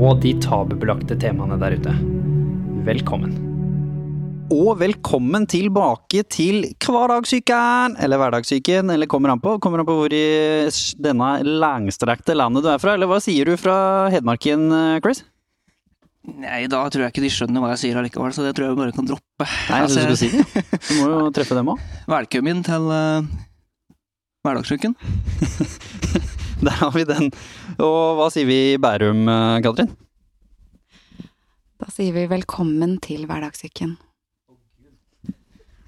og de tabubelagte temaene der ute. Velkommen. Og velkommen tilbake til Hverdagssyken! Eller Hverdagssyken, eller kommer an på. Kommer an på hvor i denne langstrakte landet du er fra. Eller hva sier du fra Hedmarken, Chris? Nei, da tror jeg ikke de skjønner hva jeg sier allikevel, så det tror jeg vi bare kan droppe. Nei, jeg Altså, du si det. Du må jo treffe dem òg. Velkommen til uh, Hverdagsuken. Der har vi den. Og hva sier vi i Bærum, eh, Katrin? Da sier vi velkommen til Hverdagssyken.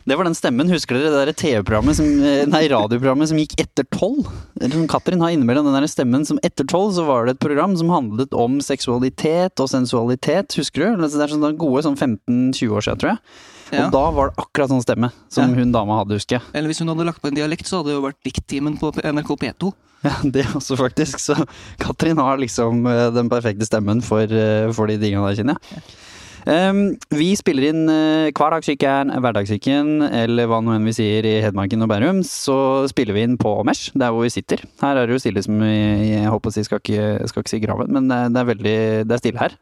Det var den stemmen. Husker dere det der TV-programmet som, eh, nei, radioprogrammet som gikk etter tolv? Eller som Katrin har innimellom den der stemmen som etter tolv, så var det et program som handlet om seksualitet og sensualitet, husker du? Det er sånn gode sånn 15-20 år siden, tror jeg. Ja. Og da var det akkurat sånn stemme som Ja. hun dama hadde, husker jeg. Eller hvis hun hadde lagt på en dialekt, så hadde det jo vært dikttimen på NRK P2. Ja, det også faktisk. Så Katrin har liksom eh, den perfekte stemmen for, eh, for de tingene der, kjenner jeg. Um, vi spiller inn uh, Hverdagssyken, Hverdagssyken, eller hva nå enn vi sier i Hedmarken og Bærum. Så spiller vi inn på Mesh, der hvor vi sitter. Her er det jo stille som i- jeg håper å si, skal ikke, skal ikke si graven, men det er, det er veldig det er stille her.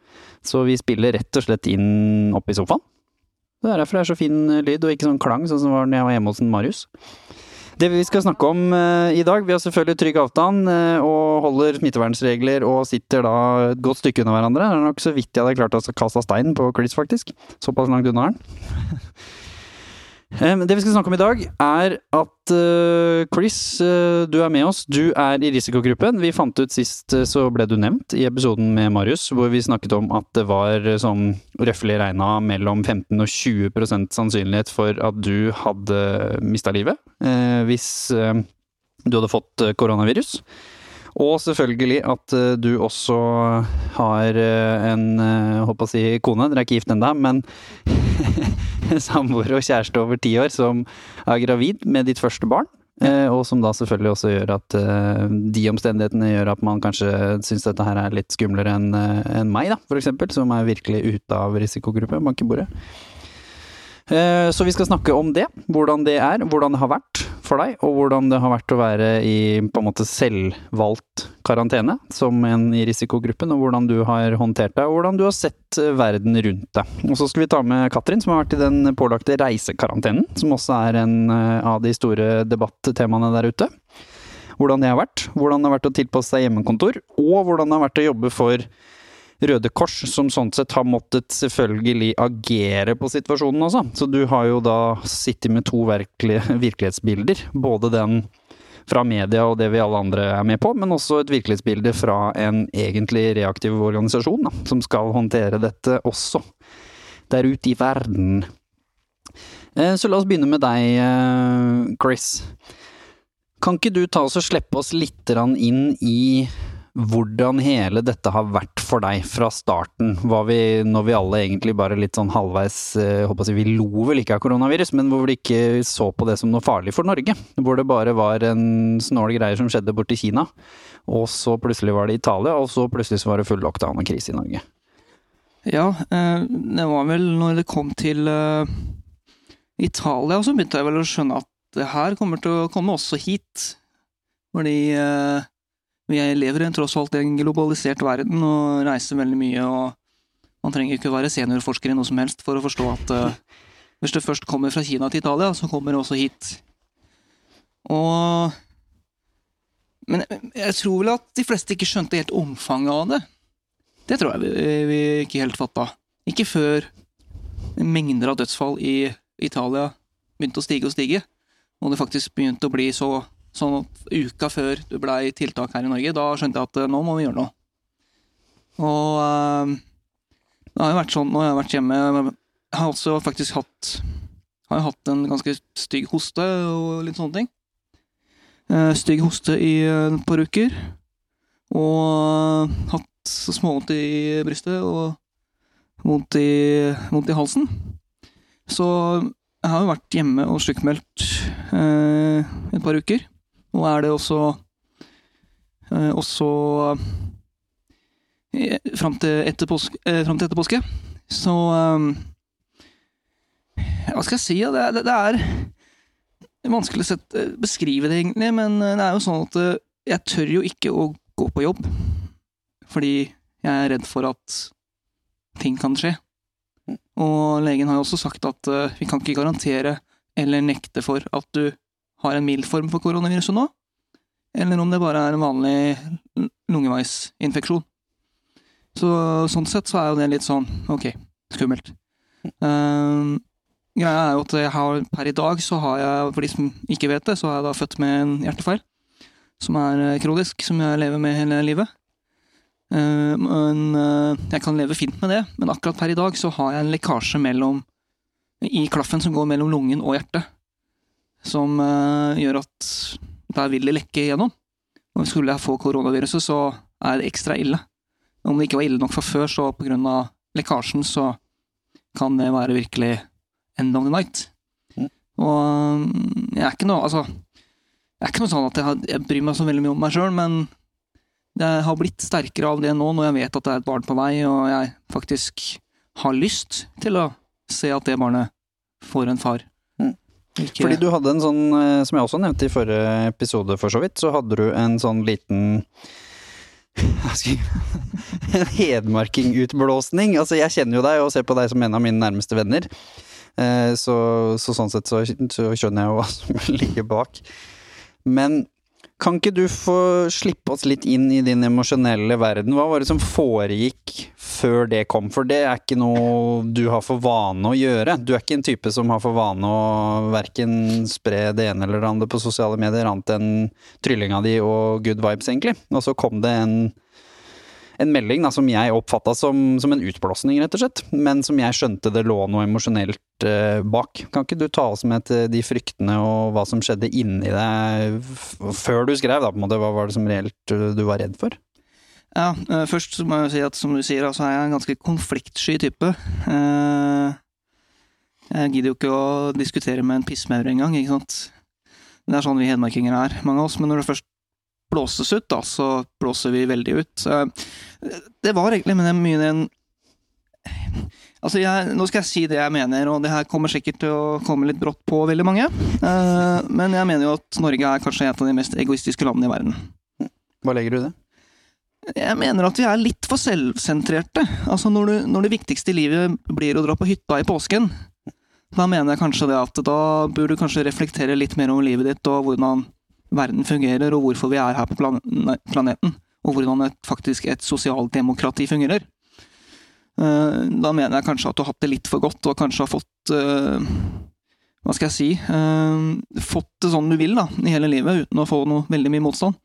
Så vi spiller rett og slett inn opp i sofaen. Det er derfor det er så fin lyd, og ikke sånn klang, sånn som var når jeg var hjemme hos Marius. Det vi skal snakke om eh, i dag, vi har selvfølgelig trygg avstand eh, og holder smittevernregler og sitter da et godt stykke unna hverandre. Det er nok så vidt jeg hadde klart å kaste steinen på Chris, faktisk. Såpass langt unna er han. Eh, Det vi skal snakke om i dag, er at eh, Chris, eh, du er med oss. Du er i risikogruppen. Vi fant ut sist, så ble du nevnt i episoden med Marius, hvor vi snakket om at det var sånn røftlig regna mellom 15 og 20% sannsynlighet for at du hadde mista livet hvis du hadde fått koronavirus. Og selvfølgelig at eh, du også har eh, en eh, håper å si kone, dere er ikke gift ennå, men samboer og kjæreste over ti år som er gravid med ditt første barn. eh, Og som da selvfølgelig også gjør at eh, de omstendighetene gjør at man kanskje syns dette her er litt skumlere enn en meg, da, for eksempel, som er virkelig ute av risikogruppe, bankebordet. Eh, Så vi skal snakke om det, hvordan det er, hvordan det har vært for deg, og hvordan det har vært å være i på en måte selvvalgt karantene som en i risikogruppen, og hvordan du har håndtert deg, og hvordan du har sett verden rundt deg. Og så skal vi ta med Katrin, som har vært i den pålagte reisekarantenen, som også er en eh, av de store debattemaene der ute. Hvordan det har vært, hvordan det har vært å tilpasse seg hjemmekontor, og hvordan det har vært å jobbe for Røde Kors, som sånn sett har måttet selvfølgelig agere på situasjonen også. Så du har jo da sittet med to virkelige virkelighetsbilder. Både den fra media og det vi alle andre er med på, men også et virkelighetsbilde fra en egentlig reaktiv organisasjon, da, som skal håndtere dette også. Der ute i verden. Eh, Så la oss begynne med deg, eh, Chris. Kan ikke du ta oss og slippe oss litt inn i hvordan hele dette har vært for deg fra starten, var vi, når vi alle egentlig bare litt sånn halvveis eh, håper jeg, Vi lo vel ikke av koronavirus, men hvor vi ikke så på det som noe farlig for Norge. Hvor det bare var en snål greier som skjedde borti Kina, og så plutselig var det Italia, og så plutselig var det full lockdown og krise i Norge. Ja, eh, det var vel når det kom til eh, Italia, så begynte jeg vel å skjønne at det her kommer til å komme også hit. Fordi eh, vi lever i tross alt i en globalisert verden og reiser veldig mye. og Man trenger ikke være seniorforsker i noe som helst for å forstå at uh, hvis det først kommer fra Kina til Italia, så kommer det også hit. Og Men jeg tror vel at de fleste ikke skjønte helt omfanget av det. Det tror jeg vi, vi ikke helt fatta. Ikke før mengder av dødsfall i Italia begynte å stige og stige, og det faktisk begynte å bli så sånn at uka før det blei tiltak her i Norge, da skjønte jeg at eh, nå må vi gjøre noe. Og eh, det har jo vært sånn når jeg har vært hjemme Jeg har også faktisk hatt har jo hatt en ganske stygg hoste og litt sånne ting. Eh, stygg hoste i et par uker. Og hatt så småvondt i brystet og vondt i, vondt i halsen. Så jeg har jo vært hjemme og sjukmeldt eh, et par uker. Og er det også eh, også eh, fram til etter påske. Eh, til etter påske. Så eh, Hva skal jeg si? Det, det, det er vanskelig å sette, beskrive det, egentlig, men det er jo sånn at eh, jeg tør jo ikke å gå på jobb. Fordi jeg er redd for at ting kan skje. Og legen har jo også sagt at eh, vi kan ikke garantere eller nekte for at du har en mild form for koronaviruset nå, eller om det bare er en vanlig lungeveisinfeksjon. Så sånn sett så er jo det litt sånn ok, skummelt. Um, greia er jo at jeg har, per i dag så har jeg, for de som ikke vet det, så har jeg da født med en hjertefeil. Som er eh, kronisk, som jeg lever med hele livet. Uh, Men uh, jeg kan leve fint med det, men akkurat per i dag så har jeg en lekkasje mellom i klaffen som går mellom lungen og hjertet. Som eh, gjør at der vil det lekke igjennom. Og skulle jeg få koronaviruset, så er det ekstra ille. Om det ikke var ille nok fra før, så på grunn av lekkasjen, så kan det være virkelig end of the night. Mm. Og mm, jeg er ikke noe Altså, jeg er ikke noe sånn at jeg, har, jeg bryr meg så veldig mye om meg sjøl, men jeg har blitt sterkere av det nå, når jeg vet at det er et barn på vei, og jeg faktisk har lyst til å se at det barnet får en far. Ikke, Fordi du hadde en sånn, eh, som jeg også nevnte i forrige episode for så vidt, så hadde du en sånn liten En hedmarkingutblåsning. Altså, jeg kjenner jo deg og ser på deg som en av mine nærmeste venner. Eh, Så, så sånn sett så, så skjønner jeg jo hva som ligger bak. Men kan ikke du få slippe oss litt inn i din emosjonelle verden? Hva var det som foregikk før det kom? For det er ikke noe du har for vane å gjøre. Du er ikke en type som har for vane å verken spre det ene eller det andre på sosiale medier, annet enn tryllinga di og good vibes, egentlig. Og så kom det en, en melding da, som jeg oppfatta som, som en utblåsning, rett og slett. Men som jeg skjønte det lå noe emosjonelt eh, bak. Kan ikke du ta oss med til de fryktene og hva som skjedde inni deg før du skrev, da, på en måte? Hva var det som reelt eh, du var redd for? Ja, eh, først må jeg si at som du sier, altså jeg en ganske konfliktsky type. Eh, Jeg gidder jo ikke å diskutere med en pissmaur engang, ikke sant. Det er sånn vi hedmarkinger er, mange av oss. Men når det først blåses ut, da, så blåser vi veldig ut. Eh, Det var egentlig men det er mye den Altså, jeg, nå skal jeg si det jeg mener, og det her kommer sikkert til å komme litt brått på veldig mange. Eh, Men jeg mener jo at Norge er kanskje et av de mest egoistiske landene i verden. Hva legger du i det? Jeg mener at vi er litt for selvsentrerte. Altså når, du, når det viktigste i livet blir å dra på hytta i påsken, da mener jeg kanskje det at da burde du kanskje reflektere litt mer over livet ditt og hvordan verden fungerer, og hvorfor vi er her på planeten, og hvordan et, faktisk et sosialdemokrati fungerer. Eh, Da mener jeg kanskje at du har hatt det litt for godt, og kanskje har fått eh, Hva skal jeg si eh, Fått det sånn du vil da, i hele livet, uten å få noe veldig mye motstand.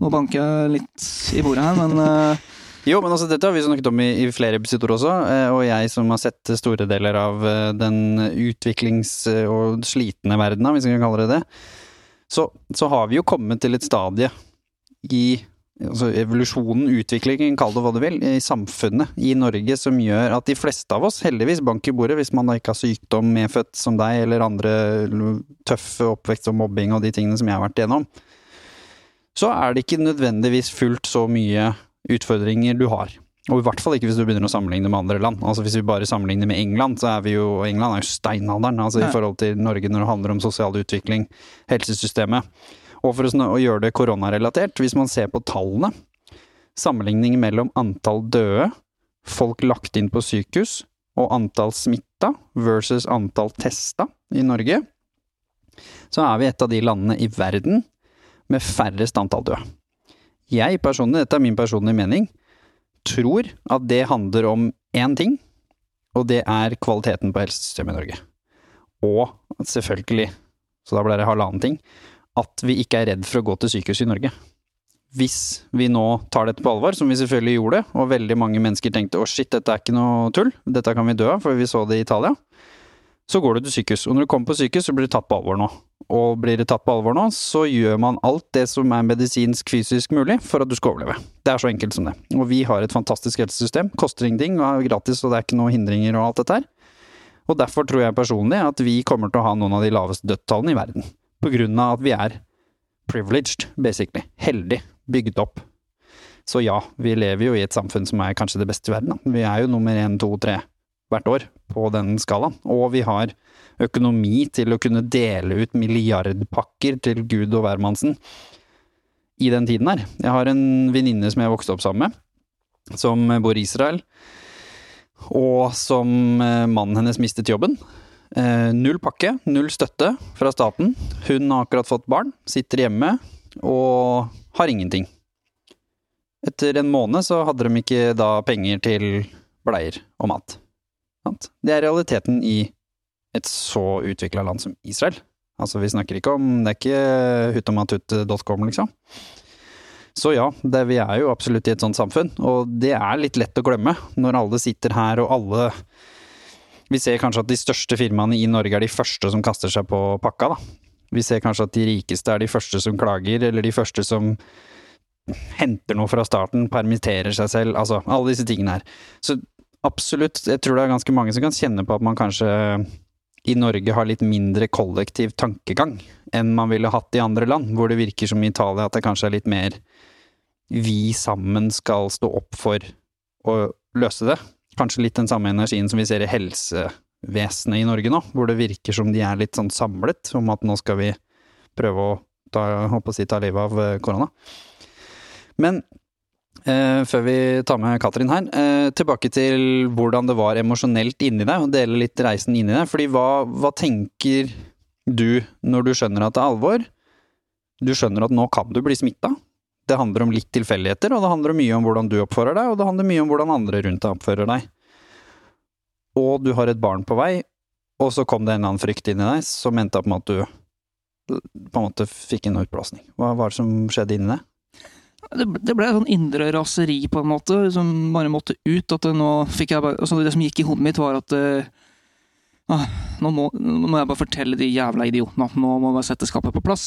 Nå banker jeg litt i bordet her, men Jo, men altså dette har vi snakket om i, i flere episoder også, og jeg som har sett store deler av den utviklings- og slitne verdenen, hvis vi kan kalle det det, så, så har vi jo kommet til et stadie i altså evolusjonen, utviklingen, kall det hva du vil, i samfunnet i Norge som gjør at de fleste av oss, heldigvis, bank i bordet, hvis man da ikke har sykdom medfødt som deg, eller andre tøffe oppvekst og mobbing og de tingene som jeg har vært igjennom, så er det ikke nødvendigvis fullt så mye utfordringer du har. Og i hvert fall ikke hvis du begynner å sammenligne med andre land. Altså Hvis vi bare sammenligner med England, så er vi jo England er jo steinalderen altså Ja. i forhold til Norge når det handler om sosial utvikling, helsesystemet. Og for å, gjøre det koronarelatert, hvis man ser på tallene, sammenligning mellom antall døde, folk lagt inn på sykehus, og antall smitta versus antall testa i Norge, så er vi et av de landene i verden med færrest antall døde. Jeg personlig, dette er min personlige mening, tror at det handler om én ting, og det er kvaliteten på helsesystemet i Norge. Og selvfølgelig, så da ble det halvannen ting, at vi ikke er redd for å gå til sykehus i Norge. Hvis vi nå tar dette på alvor, som vi selvfølgelig gjorde, og veldig mange mennesker tenkte å shit, dette er ikke noe tull, dette kan vi dø av, for vi så det i Italia. Så går du til sykehus, og når du kommer på sykehus, så blir du tatt på alvor nå. Og blir du tatt på alvor nå, så gjør man alt det som er medisinsk fysisk mulig for at du skal overleve. Det er så enkelt som det. Og vi har et fantastisk helsesystem, koster ingenting og er gratis, og det er ikke noen hindringer og alt dette her. Og derfor tror jeg personlig at vi kommer til å ha noen av de laveste dødstallene i verden. På grunn av at vi er privileged, basically. Heldig. Bygd opp. Så ja, vi lever jo i et samfunn som er kanskje det beste i verden. Da. Vi er jo nummer én, to, tre hvert år på den skalaen. Og vi har økonomi til å kunne dele ut milliardpakker til Gud og hvermannsen i den tiden her. Jeg har en venninne som jeg vokste opp sammen med, som bor i Israel, og som eh, mannen hennes mistet jobben. Eh, null pakke, null støtte fra staten. Hun har akkurat fått barn, sitter hjemme og har ingenting. Etter en måned så hadde de ikke da penger til bleier og mat. Det er realiteten i et så utvikla land som Israel. Altså, vi snakker ikke om Det er ikke hutomatutt.com, liksom. Så ja, det, vi er jo absolutt i et sånt samfunn, og det er litt lett å glemme når alle sitter her og alle Vi ser kanskje at de største firmaene i Norge er de første som kaster seg på pakka, da. Vi ser kanskje at de rikeste er de første som klager, eller de første som henter noe fra starten, permitterer seg selv, altså alle disse tingene her. Så absolutt, jeg tror det er ganske mange som kan kjenne på at man kanskje i Norge har litt mindre kollektiv tankegang enn man ville hatt i andre land, hvor det virker som i Italia at det kanskje er litt mer vi sammen skal stå opp for å løse det. Kanskje litt den samme energien som vi ser i helsevesenet i Norge nå, hvor det virker som de er litt sånn samlet om at nå skal vi prøve å ta, håper å si, ta livet av eh, korona. Men eh, før vi tar med Katrin her, eh, tilbake til hvordan det var emosjonelt inni deg, og dele litt reisen inni deg. Fordi hva, hva tenker du når du skjønner at det er alvor? Du skjønner at nå kan du bli smitta. Det handler om litt tilfeldigheter, og det handler mye om hvordan du oppfører deg, og det handler mye om hvordan andre rundt deg oppfører deg. Og du har et barn på vei, og så kom det en eller annen frykt inni deg som endte opp med at du på en måte fikk en utblåsning. Hva var det som skjedde inni deg? Det, det ble et sånn indre raseri, på en måte, som bare måtte ut. At det nå fikk jeg bare altså Det som gikk i hodet mitt, var at uh, nå, må, nå, må, jeg bare fortelle de jævla idiotene at nå må jeg sette skapet på plass.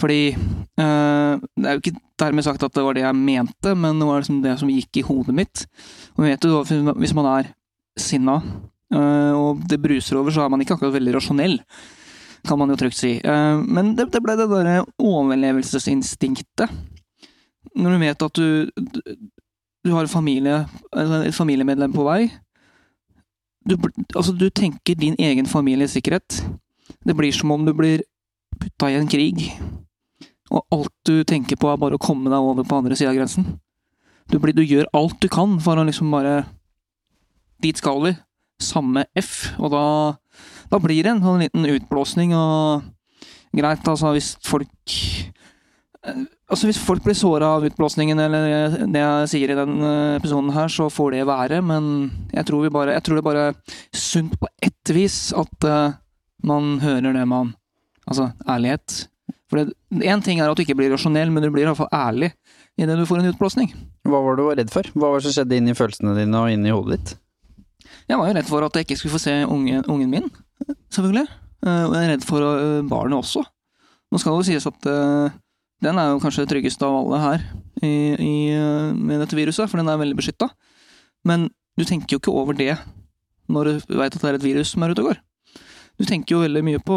Fordi uh, Det er jo ikke dermed sagt at det var det jeg mente, men det var liksom det som gikk i hodet mitt. Og vet jo, Hvis man er sinna, uh, og det bruser over, så er man ikke akkurat veldig rasjonell kan man jo trygt si. Men det, det ble det derre overlevelsesinstinktet når du vet at du, du har familie, et familiemedlem på vei du, altså, du tenker din egen families sikkerhet. Det blir som om du blir putta i en krig, og alt du tenker på er bare å komme deg over på andre sida av grensen. Du, blir, du, gjør alt du kan for å liksom bare Dit skal vi. Samme F. Og da, da blir det en sånn liten utblåsning, og greit, altså, hvis folk Altså Hvis folk blir såra av utblåsningen eller det jeg sier i denne episoden her, så får det være, men jeg tror, bare, jeg tror det bare er sunt på ett vis at uh, man hører det man Altså ærlighet. For Én ting er at du ikke blir rasjonell, men du blir iallfall ærlig idet du får en utblåsning. Hva var du var redd for? Hva var det som skjedde inni følelsene dine og inni hodet ditt? Jeg var jo redd for at jeg ikke skulle få se unge, ungen min, selvfølgelig. Uh, og jeg er redd for uh, barnet også. Nå skal det jo sies at den er jo kanskje det tryggeste av alle her i, i, med dette viruset, for den er veldig beskytta. Men du tenker jo ikke over det når du veit at det er et virus som er ute og går. Du tenker jo veldig mye på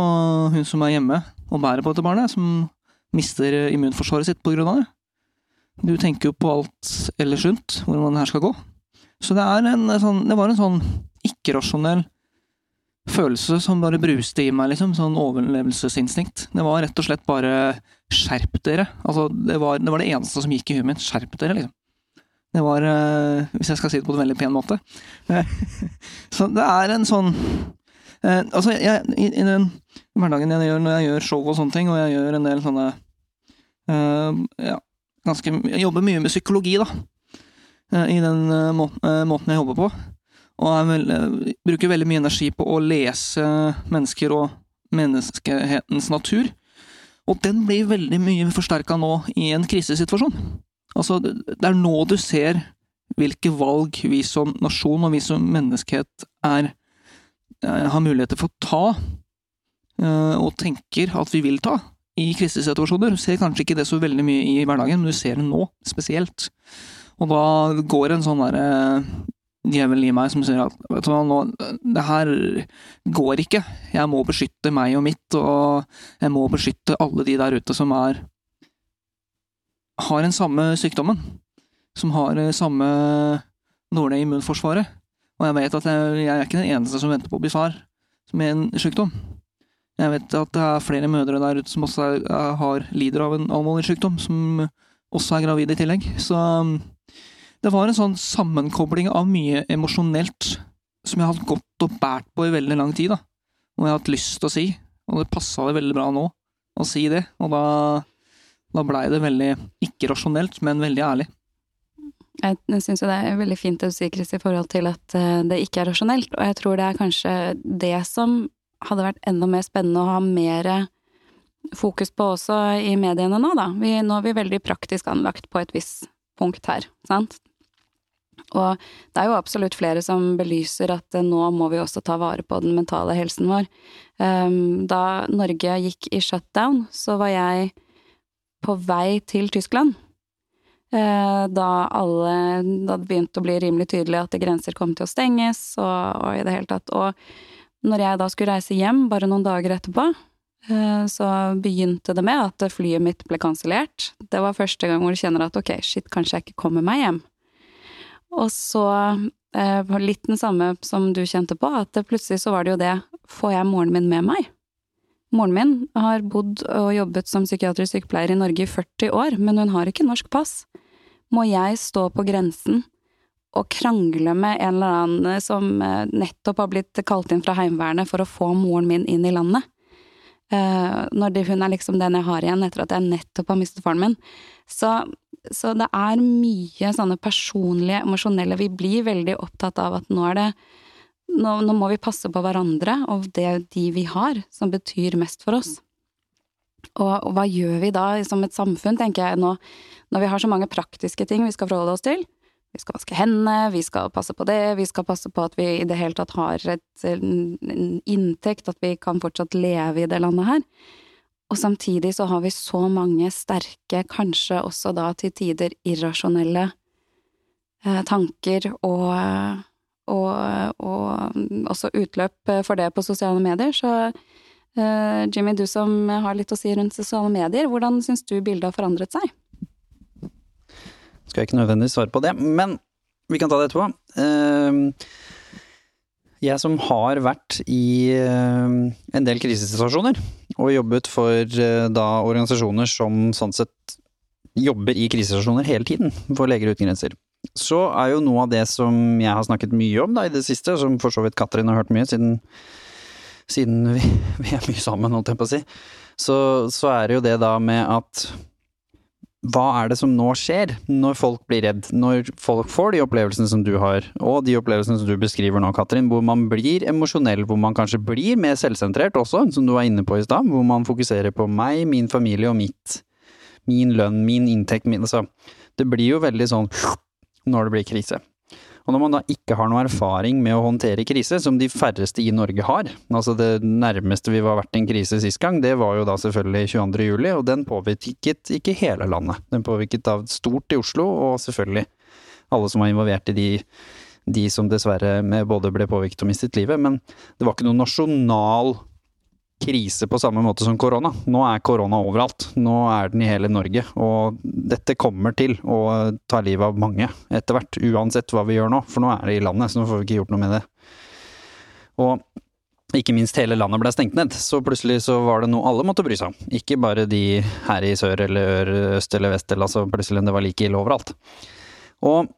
hun som er hjemme og bærer på dette barnet, som mister immunforsvaret sitt av det. Du tenker jo på alt ellers rundt, hvordan det her skal gå. Så det, en, sånn, det var en sånn ikke-rasjonell følelse som bare bruste i meg, liksom. Sånn overlevelsesinstinkt. Det var rett og slett bare skjerp dere. Altså, det var, det var det, eneste som gikk i huet mitt. Skjerp dere, liksom. Det var uh, Hvis jeg skal si det på en veldig pen måte. så det er en sånn uh, Altså, jeg, i, i, den hverdagen jeg gjør når jeg gjør show og sånne ting, og jeg gjør en del sånne uh, Ja, ganske Jeg jobber mye med psykologi, da. I den må, måten jeg jobber på. Og jeg bruker veldig mye energi på å lese mennesker og menneskehetens natur. Og den blir veldig mye forsterka nå i en krisesituasjon. Altså, det er nå du ser hvilke valg vi som nasjon og vi som menneskehet er eh, har muligheter for å ta, eh, og tenker at vi vil ta, i krisesituasjoner. Du ser kanskje ikke det så veldig mye i hverdagen, men du ser det nå, spesielt. Og da går en sånn derre djevel i meg som sier at vet du hva, nå, det her går ikke. Jeg må beskytte meg og mitt, og jeg må beskytte alle de der ute som er har den samme sykdommen. Som har det samme dårlige immunforsvaret. Og jeg vet at jeg, jeg er ikke den eneste som venter på å bli far med en sykdom. Jeg vet at det er flere mødre der ute som også er, har, lider av en alvorlig sykdom, som også er gravide i tillegg. Så det var en sånn sammenkobling av mye emosjonelt som jeg har hatt gått og bært på i veldig lang tid, da. Og jeg har hatt lyst til å si. Og det passa det veldig bra nå å si det. Og da, da blei det veldig ikke rasjonelt, men veldig ærlig. Jeg syns jo det er veldig fint det du sier, Chris, i forhold til at eh, det ikke er rasjonelt. Og jeg tror det er kanskje det som hadde vært enda mer spennende å ha mer fokus på også i mediene nå, da. Vi, nå er vi veldig praktisk anlagt på et visst punkt her, sant? Og det er jo absolutt flere som belyser at eh, nå må vi også ta vare på den mentale helsen vår. Ehm, da Norge gikk i shutdown, så var jeg på vei til Tyskland. Eh, da alle Da det begynte å bli rimelig tydelig at grenser kom til å stenges, og, og i det hele tatt. Og når jeg da skulle reise hjem, bare noen dager etterpå, eh, så begynte det med at flyet mitt ble kansellert. Det var første gang hvor du kjenner at ok, shit, kanskje jeg ikke kommer meg hjem. Og så eh, litt den samme som du kjente på, at plutselig så var det jo det, får jeg moren min med meg? Moren min har bodd og jobbet som psykiatrisk sykepleier i Norge i 40 år, men hun har ikke norsk pass. Må jeg stå på grensen og krangle med en eller annen som eh, nettopp har blitt kalt inn fra Heimevernet for å få moren min inn i landet? Uh, når hun er liksom den jeg har igjen etter at jeg nettopp har mistet faren min. Så, så, det er mye sånne personlige, emosjonelle Vi blir veldig opptatt av at nå er det nå, nå, må vi passe på hverandre og det er de vi har, som betyr mest for oss. Og, og hva gjør vi da som et samfunn, tenker jeg nå, når vi har så mange praktiske ting vi skal forholde oss til? Vi skal vaske hendene, vi skal passe på det, vi skal passe på at vi i det hele tatt har et, en inntekt, at vi kan fortsatt leve i det landet her. Og samtidig så har vi så mange sterke, kanskje også da til tider irrasjonelle eh, tanker og, og, og, også utløp for det på sosiale medier. Så eh, Jimmy, du som har litt å si rundt sosiale medier, hvordan syns du bildet har forandret seg? Skal jeg ikke nødvendigvis svare på det, men vi kan ta det etterpå. Ehm, jeg som har vært i ehm, en del krisesituasjoner, og jobbet for eh, da organisasjoner som sånn sett jobber i krisestasjoner hele tiden, for Leger uten grenser. Så er jo noe av det som jeg har snakket mye om da i det siste, som for så vidt Katrin har hørt mye siden, siden vi, vi, er mye sammen, holdt jeg på å si, så, så er det jo det da med at hva er det som nå skjer, når folk blir redd, når folk får de opplevelsene som du har, og de opplevelsene som du beskriver nå, Katrin, hvor man blir emosjonell, hvor man kanskje blir mer selvsentrert også, som du var inne på i stad, hvor man fokuserer på meg, min familie og mitt, min lønn, min inntekt, min altså, det blir jo veldig sånn når det blir krise. Og når man da ikke har noe erfaring med å håndtere krise, som de færreste i Norge har, altså det nærmeste vi var vært en krise sist gang, det var jo da selvfølgelig 22. juli, og den påvirket ikke hele landet. Den påvirket da stort i Oslo, og selvfølgelig alle som var involvert i de, de som dessverre både ble påvirket og mistet livet. Men det var ikke noen nasjonal krise på samme måte som korona. Nå er korona overalt. Nå er den i hele Norge. Og dette kommer til å ta livet av mange etter hvert, uansett hva vi gjør nå. For nå er det i landet, så nå får vi ikke gjort noe med det. Og ikke minst hele landet ble stengt ned, så plutselig så var det noe alle måtte bry seg om. Ikke bare de her i sør eller øst eller vest, eller altså plutselig det var like ille overalt. Og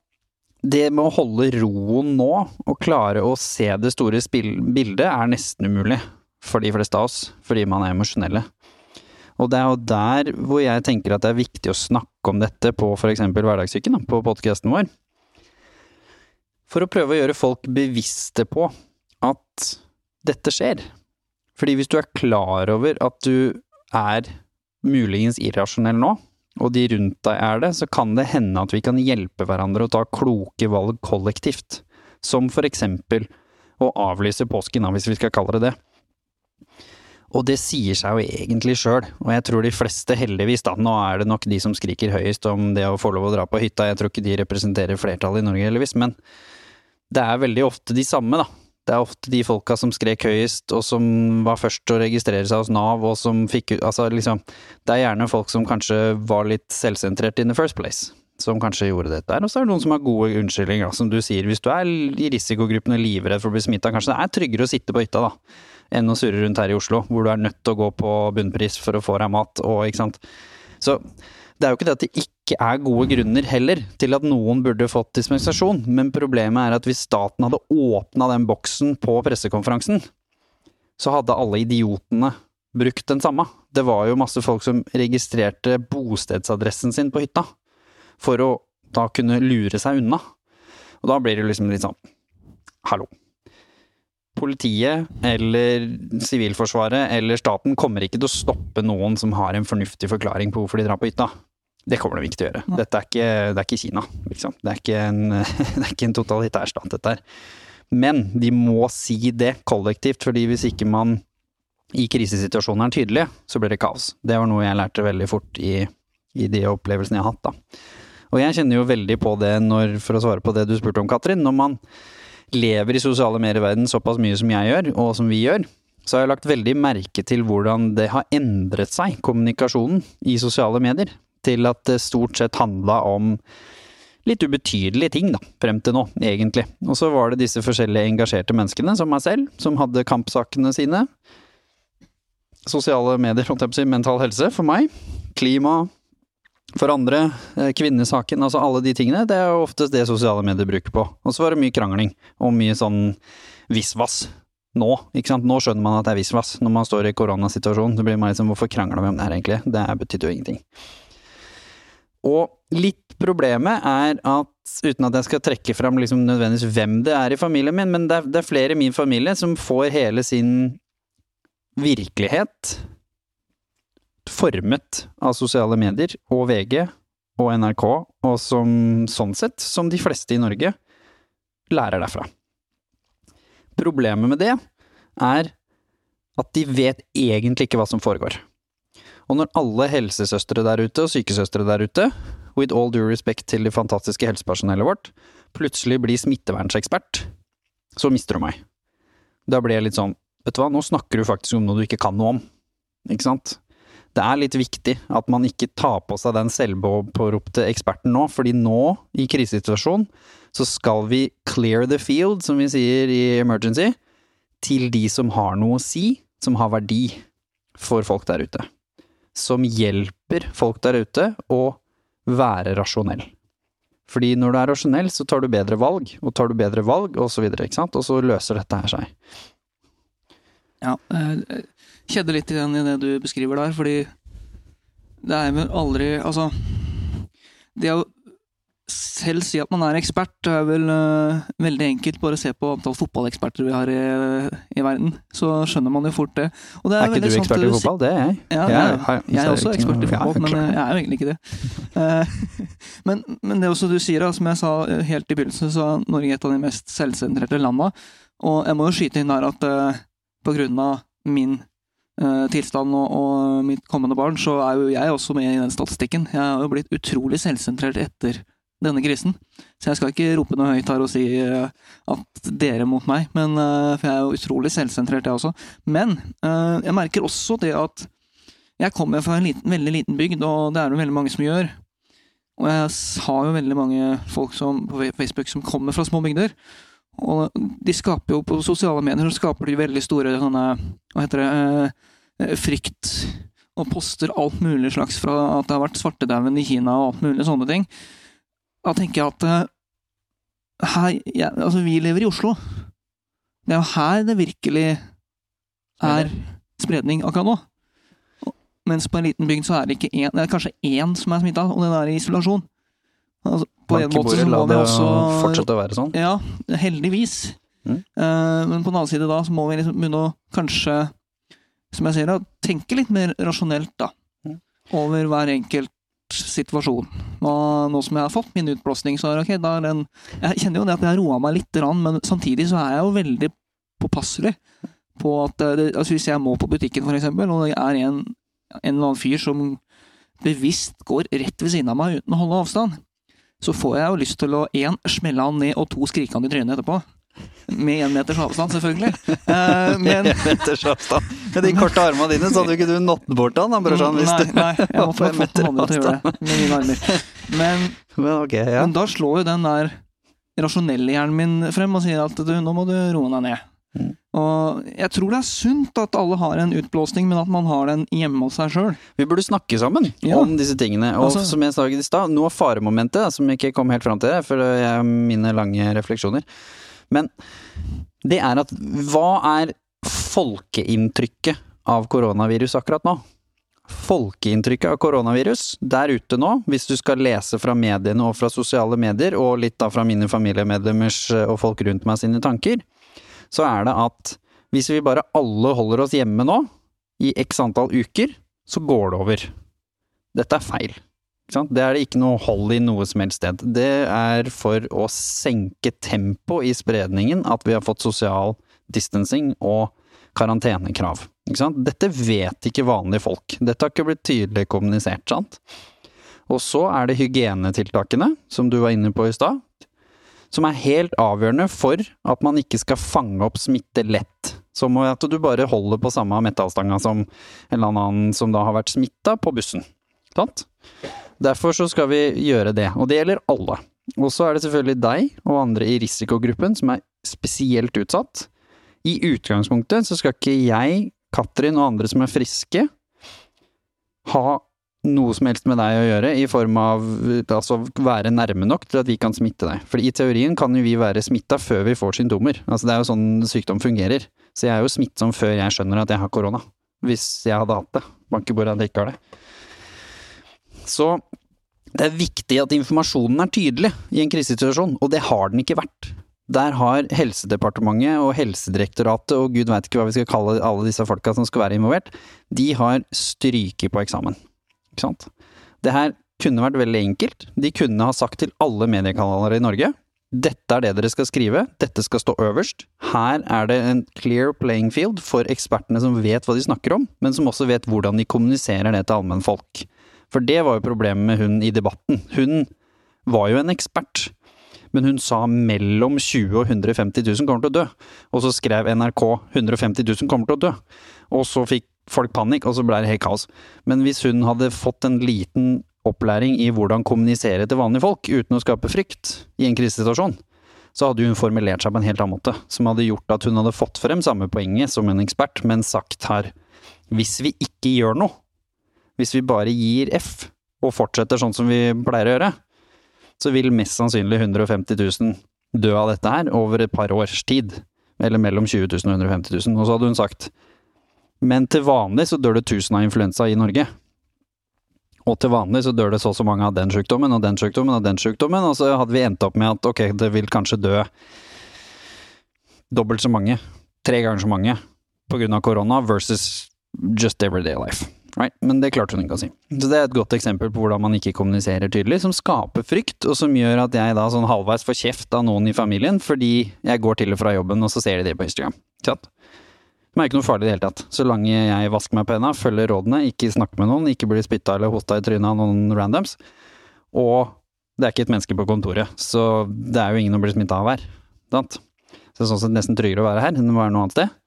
det med å holde roen nå, og klare å se det store bildet, er nesten umulig for de fleste av oss, fordi man er emosjonelle. Og det er jo der hvor jeg tenker at det er viktig å snakke om dette på f.eks. Hverdagssyken, på podkasten vår. For å prøve å gjøre folk bevisste på at dette skjer. Fordi hvis du er klar over at du er muligens irrasjonell nå, og de rundt deg er det, så kan det hende at vi kan hjelpe hverandre å ta kloke valg kollektivt. Som for eksempel å avlyse påsken, hvis vi skal kalle det det. Og det sier seg jo egentlig sjøl, og jeg tror de fleste heldigvis, da, nå er det nok de som skriker høyest om det å få lov å dra på hytta, jeg tror ikke de representerer flertallet i Norge heldigvis, men det er veldig ofte de samme, da. Det er ofte de folka som skrek høyest, og som var først til å registrere seg hos Nav, og som fikk ut Altså, liksom Det er gjerne folk som kanskje var litt selvsentrert in the first place. Som kanskje gjorde dette her. Og så er det noen som har gode unnskyldninger. Som du sier, hvis du er i risikogruppen og livredd for å bli smitta, kanskje det er tryggere å sitte på hytta, da. Enn å surre rundt her i Oslo, hvor du er nødt til å gå på bunnpris for å få deg mat, og ikke sant. Så det er jo ikke det at det ikke er gode grunner heller til at noen burde fått dispensasjon, men problemet er at hvis staten hadde åpna den boksen på pressekonferansen, så hadde alle idiotene brukt den samme. Det var jo masse folk som registrerte bostedsadressen sin på hytta, for å da kunne lure seg unna. Og da blir det liksom litt sånn, hallo. Politiet eller Sivilforsvaret eller staten kommer ikke til å stoppe noen som har en fornuftig forklaring på hvorfor de drar på hytta. Det kommer de ikke til å gjøre. Dette er ikke, det er ikke Kina, liksom. Det er ikke en, det er ikke en totalitær stat, dette her. Men de må si det kollektivt, fordi hvis ikke man i krisesituasjoner er tydelig, så blir det kaos. Det var noe jeg lærte veldig fort i, i de opplevelsene jeg har hatt, da. Og jeg kjenner jo veldig på det når, for å svare på det du spurte om, Katrin, når man lever i sosiale medieverden såpass mye som jeg gjør, og som vi gjør, så har jeg lagt veldig merke til hvordan det har endret seg, kommunikasjonen i sosiale medier til at det stort sett handla om litt ubetydelige ting, da, frem til nå, egentlig. Og så var det disse forskjellige engasjerte menneskene, som meg selv, som hadde kampsakene sine. Sosiale medier, holdt jeg på å si, mental helse for meg. Klima for andre. eh, Kvinnesaken, altså alle de tingene. Det er jo oftest det sosiale medier bruker på. Og så var det mye krangling, og mye sånn visvas. Nå, ikke sant. Nå skjønner man at det er visvas, når man står i koronasituasjonen. Så blir man liksom, hvorfor krangler vi om det her egentlig? Det betydde jo ingenting. Og litt problemet er at, uten at jeg skal trekke fram liksom nødvendigvis hvem det er i familien min, men det er, det er flere i min familie som får hele sin virkelighet formet av sosiale medier og VG og NRK, og som sånn sett, som de fleste i Norge, lærer derfra. Problemet med det er at de vet egentlig ikke hva som foregår. Og når alle helsesøstre der ute og sykesøstre der ute, with all due respect til det fantastiske helsepersonellet vårt, plutselig blir smittevernsekspert, så mister du meg. Da blir jeg litt sånn, vet du hva, nå snakker du faktisk om noe du ikke kan noe om. Ikke sant? Det er litt viktig at man ikke tar på seg den selvpåropte eksperten nå, fordi nå, i krisesituasjon, så skal vi clear the field, som vi sier i emergency, til de som har noe å si, som har verdi for folk der ute som hjelper folk der ute å være rasjonell. Fordi når du er rasjonell, så tar du bedre valg, og tar du bedre valg, og så videre, ikke sant, og så løser dette her seg. Ja, kjedde litt igjen i det du beskriver der, fordi det er vel aldri Altså, det å selv si at man er ekspert, er vel uh, veldig enkelt. Bare se på antall fotballeksperter vi har i, i, verden, så skjønner man jo fort det. det er, er ikke du ekspert i fotball? Det er jeg. Ja, jeg, jeg, jeg er også ekspert i fotball, men jeg er jo egentlig ikke det. Uh, men, men, det også du sier, som jeg sa helt i begynnelsen, så er Norge et av de mest selvsentrerte landene. Og jeg må jo skyte inn der at uh, på grunn av min tilstand og, og, mitt kommende barn, så er jo jeg også med i den statistikken. Jeg har jo blitt utrolig selvsentrert etter denne krisen. Så jeg skal ikke rope noe høyt her og si uh, at dere mot meg, men, uh, for jeg er jo utrolig selvsentrert, jeg også. Men jeg merker også det at jeg kommer fra en liten, veldig liten bygd, og det er det veldig mange som gjør. Og jeg har jo veldig mange folk som, på Facebook som kommer fra små bygder. Og de skaper jo på sosiale medier så skaper de veldig store sånne Hva heter det Frykt. Og poster alt mulig slags fra at det har vært svartedauden i Kina og alt mulig sånne ting. Da tenker jeg at uh, her, ja, altså vi lever i Oslo. Det er jo her det virkelig er spredning akkurat nå. Mens på en liten bygd så er det én, det er kanskje én som er smitta, og den er i isolasjon. Altså, på en måte så må vi også fortsette å være sånn? Ja, heldigvis. Mm. Uh, men på den annen side da, så må vi liksom begynne å kanskje, som jeg sier, da, tenke litt mer rasjonelt, da. Mm. Over hver enkelt situasjon. Og nå som jeg har fått min utblåsning, så er det ok, da er den Jeg kjenner jo det at jeg har roa meg litt, men samtidig så er jeg jo veldig påpasselig på at eh, det, altså Hvis jeg må på butikken, for eksempel, og det er en, en eller annen fyr som bevisst går rett ved siden av meg uten å holde avstand, så får jeg jo lyst til å én smelle han ned, og to skrike han i trynet etterpå. Med én meters avstand, selvfølgelig. Eh, men meters avstand. Med de korte armene dine, så hadde jo ikke du nådd bort til han, da, brorsan. hvis Nei, nei, jeg måtte på en få meter noen andre til å gjøre det med mine armer. Men, Men okay, ja. men da slår jo den der rasjonelle hjernen min frem og sier at du, nå må du roe deg ned. Og jeg tror det er sunt at alle har en utblåsning, men at man har den hjemme hos seg sjøl. Vi burde snakke sammen Ja. om disse tingene. Og Altså- som jeg sa i stad, noe av faremomentet, som jeg ikke kom helt fram til, for det er mine lange refleksjoner, men det er at hva er folkeinntrykket av koronavirus akkurat nå? Folkeinntrykket av koronavirus der ute nå, hvis du skal lese fra mediene og fra sosiale medier, og litt da fra mine familiemedlemmers eh, og folk rundt meg sine tanker, så er det at hvis vi bare alle holder oss hjemme nå, i x antall uker, så går det over. Dette er feil. Det er det ikke noe hold i noe som helst sted. Det er for å senke tempoet i spredningen at vi har fått sosial distancing og karantenekrav. Dette vet ikke vanlige folk. Dette har ikke blitt tydelig kommunisert, sant? Og så er det hygienetiltakene, som du var inne på i stad, som er helt avgjørende for at man ikke skal fange opp smitte lett. Som at du bare holder på samme metallstanga som en eller annen som da har vært smitta på bussen. Sant? Derfor så skal vi gjøre det, og det gjelder alle. Og så er det selvfølgelig deg og andre i risikogruppen som er spesielt utsatt. I utgangspunktet så skal ikke jeg, Katrin og andre som er friske, ha noe som helst med deg å gjøre, i form av altså være nærme nok til at vi kan smitte deg. For i teorien kan jo vi være smitta før vi får symptomer. Altså det er jo sånn sykdom fungerer. Så jeg er jo smittsom før jeg skjønner at jeg har korona. Hvis jeg hadde hatt det. Banke bordet at jeg ikke har det. Så det er viktig at informasjonen er tydelig i en krisesituasjon, og det har den ikke vært. Der har Helsedepartementet og Helsedirektoratet og gud veit ikke hva vi skal kalle alle disse folka som skal være involvert, de har stryket på eksamen. Ikke sant? Det her kunne vært veldig enkelt. De kunne ha sagt til alle mediekanaler i Norge dette er det dere skal skrive, dette skal stå øverst. Her er det en clear playing field for ekspertene som vet hva de snakker om, men som også vet hvordan de kommuniserer det til allmennfolk. For det var jo problemet med hun i debatten. Hun var jo en ekspert, men hun sa mellom 20 og 150 000 kommer til å dø. Og så skrev NRK 150 000 kommer til å dø. Og så fikk folk panikk, og så ble det helt kaos. Men hvis hun hadde fått en liten opplæring i hvordan kommunisere til vanlige folk uten å skape frykt i en krisesituasjon, så hadde hun formulert seg på en helt annen måte, som hadde gjort at hun hadde fått frem samme poenget som en ekspert, men sagt her hvis vi ikke gjør noe, hvis vi bare gir F og fortsetter sånn som vi pleier å gjøre, så vil mest sannsynlig 150 000 dø av dette her over et par års tid. Eller mellom 20 000 og 150 000. Og så hadde hun sagt men til vanlig så dør det 1000 av influensa i Norge. Og til vanlig så dør det så og så mange av den sykdommen og den sykdommen og den sykdommen, og så hadde vi endt opp med at ok, det vil kanskje dø dobbelt så mange, tre ganger så mange, på grunn av korona versus just everyday life. Right? Men det klarte hun ikke å si. Så det er et godt eksempel på hvordan man ikke kommuniserer tydelig, som skaper frykt, og som gjør at jeg da sånn halvveis får kjeft av noen i familien fordi jeg går til og fra jobben, og så ser de det på Instagram. Ikke sant? Det er ikke noe farlig i det hele tatt. Så lenge jeg vasker meg på henda, følger rådene, ikke snakker med noen, ikke blir spytta eller hosta i trynet av noen randoms. Og det er ikke et menneske på kontoret, så det er jo ingen å bli smitta av her. Sant? Så det er sånn sett nesten tryggere å være her enn å være noe annet sted.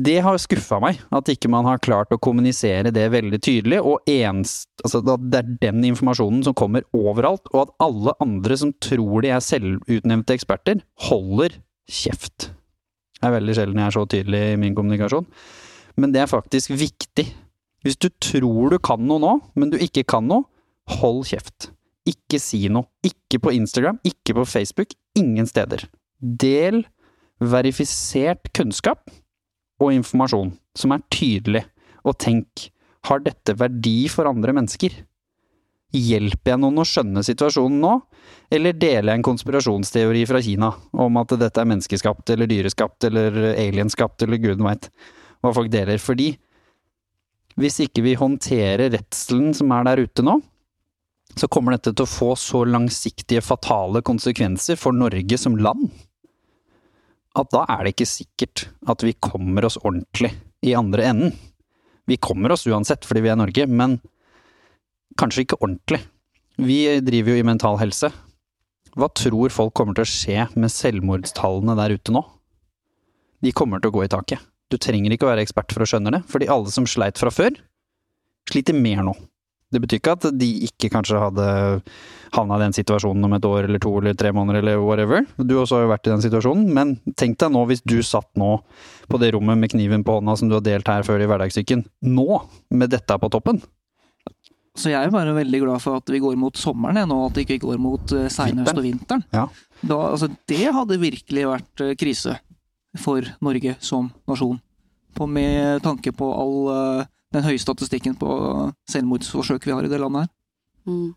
Det har skuffa meg, at ikke man har klart å kommunisere det veldig tydelig, og ens, altså det er den informasjonen som kommer overalt, og at alle andre som tror de er selvutnevnte eksperter, holder kjeft. Det er veldig sjelden jeg er så tydelig i min kommunikasjon, men det er faktisk viktig. Hvis du tror du kan noe nå, men du ikke kan noe, hold kjeft. Ikke si noe. Ikke på Instagram, ikke på Facebook, ingen steder. Del verifisert kunnskap og informasjon som er tydelig, og tenk, har dette verdi for andre mennesker? Hjelper jeg noen å skjønne situasjonen nå, eller deler jeg en konspirasjonsteori fra Kina om at dette er menneskeskapt eller dyreskapt eller alienskapt eller guden veit hva folk deler? Fordi hvis ikke vi håndterer redselen som er der ute nå, så kommer dette til å få så langsiktige, fatale konsekvenser for Norge som land. at da er det ikke sikkert at vi kommer oss ordentlig i andre enden. Vi kommer oss uansett fordi vi er Norge, men kanskje ikke ordentlig. Vi driver jo i Mental Helse. Hva tror folk kommer til å skje med selvmordstallene der ute nå? De kommer til å gå i taket. Du trenger ikke å være ekspert for å skjønne det, fordi alle som sleit fra før, sliter mer nå. Det betyr ikke at de ikke kanskje hadde havna i den situasjonen om et år eller to eller tre måneder eller whatever. Du også har jo vært i den situasjonen, men tenk deg nå hvis du satt nå på det rommet med kniven på hånda som du har delt her før i hverdagssyken, nå med dette på toppen. Så jeg er bare veldig glad for at vi går mot sommeren jeg, nå, at det ikke går mot uh, seinhøst og vinteren. Ja. Da, altså, det hadde virkelig vært uh, krise for Norge som nasjon. På, med tanke på all uh, den høye statistikken på selvmordsforsøk vi har i det landet her. Mm.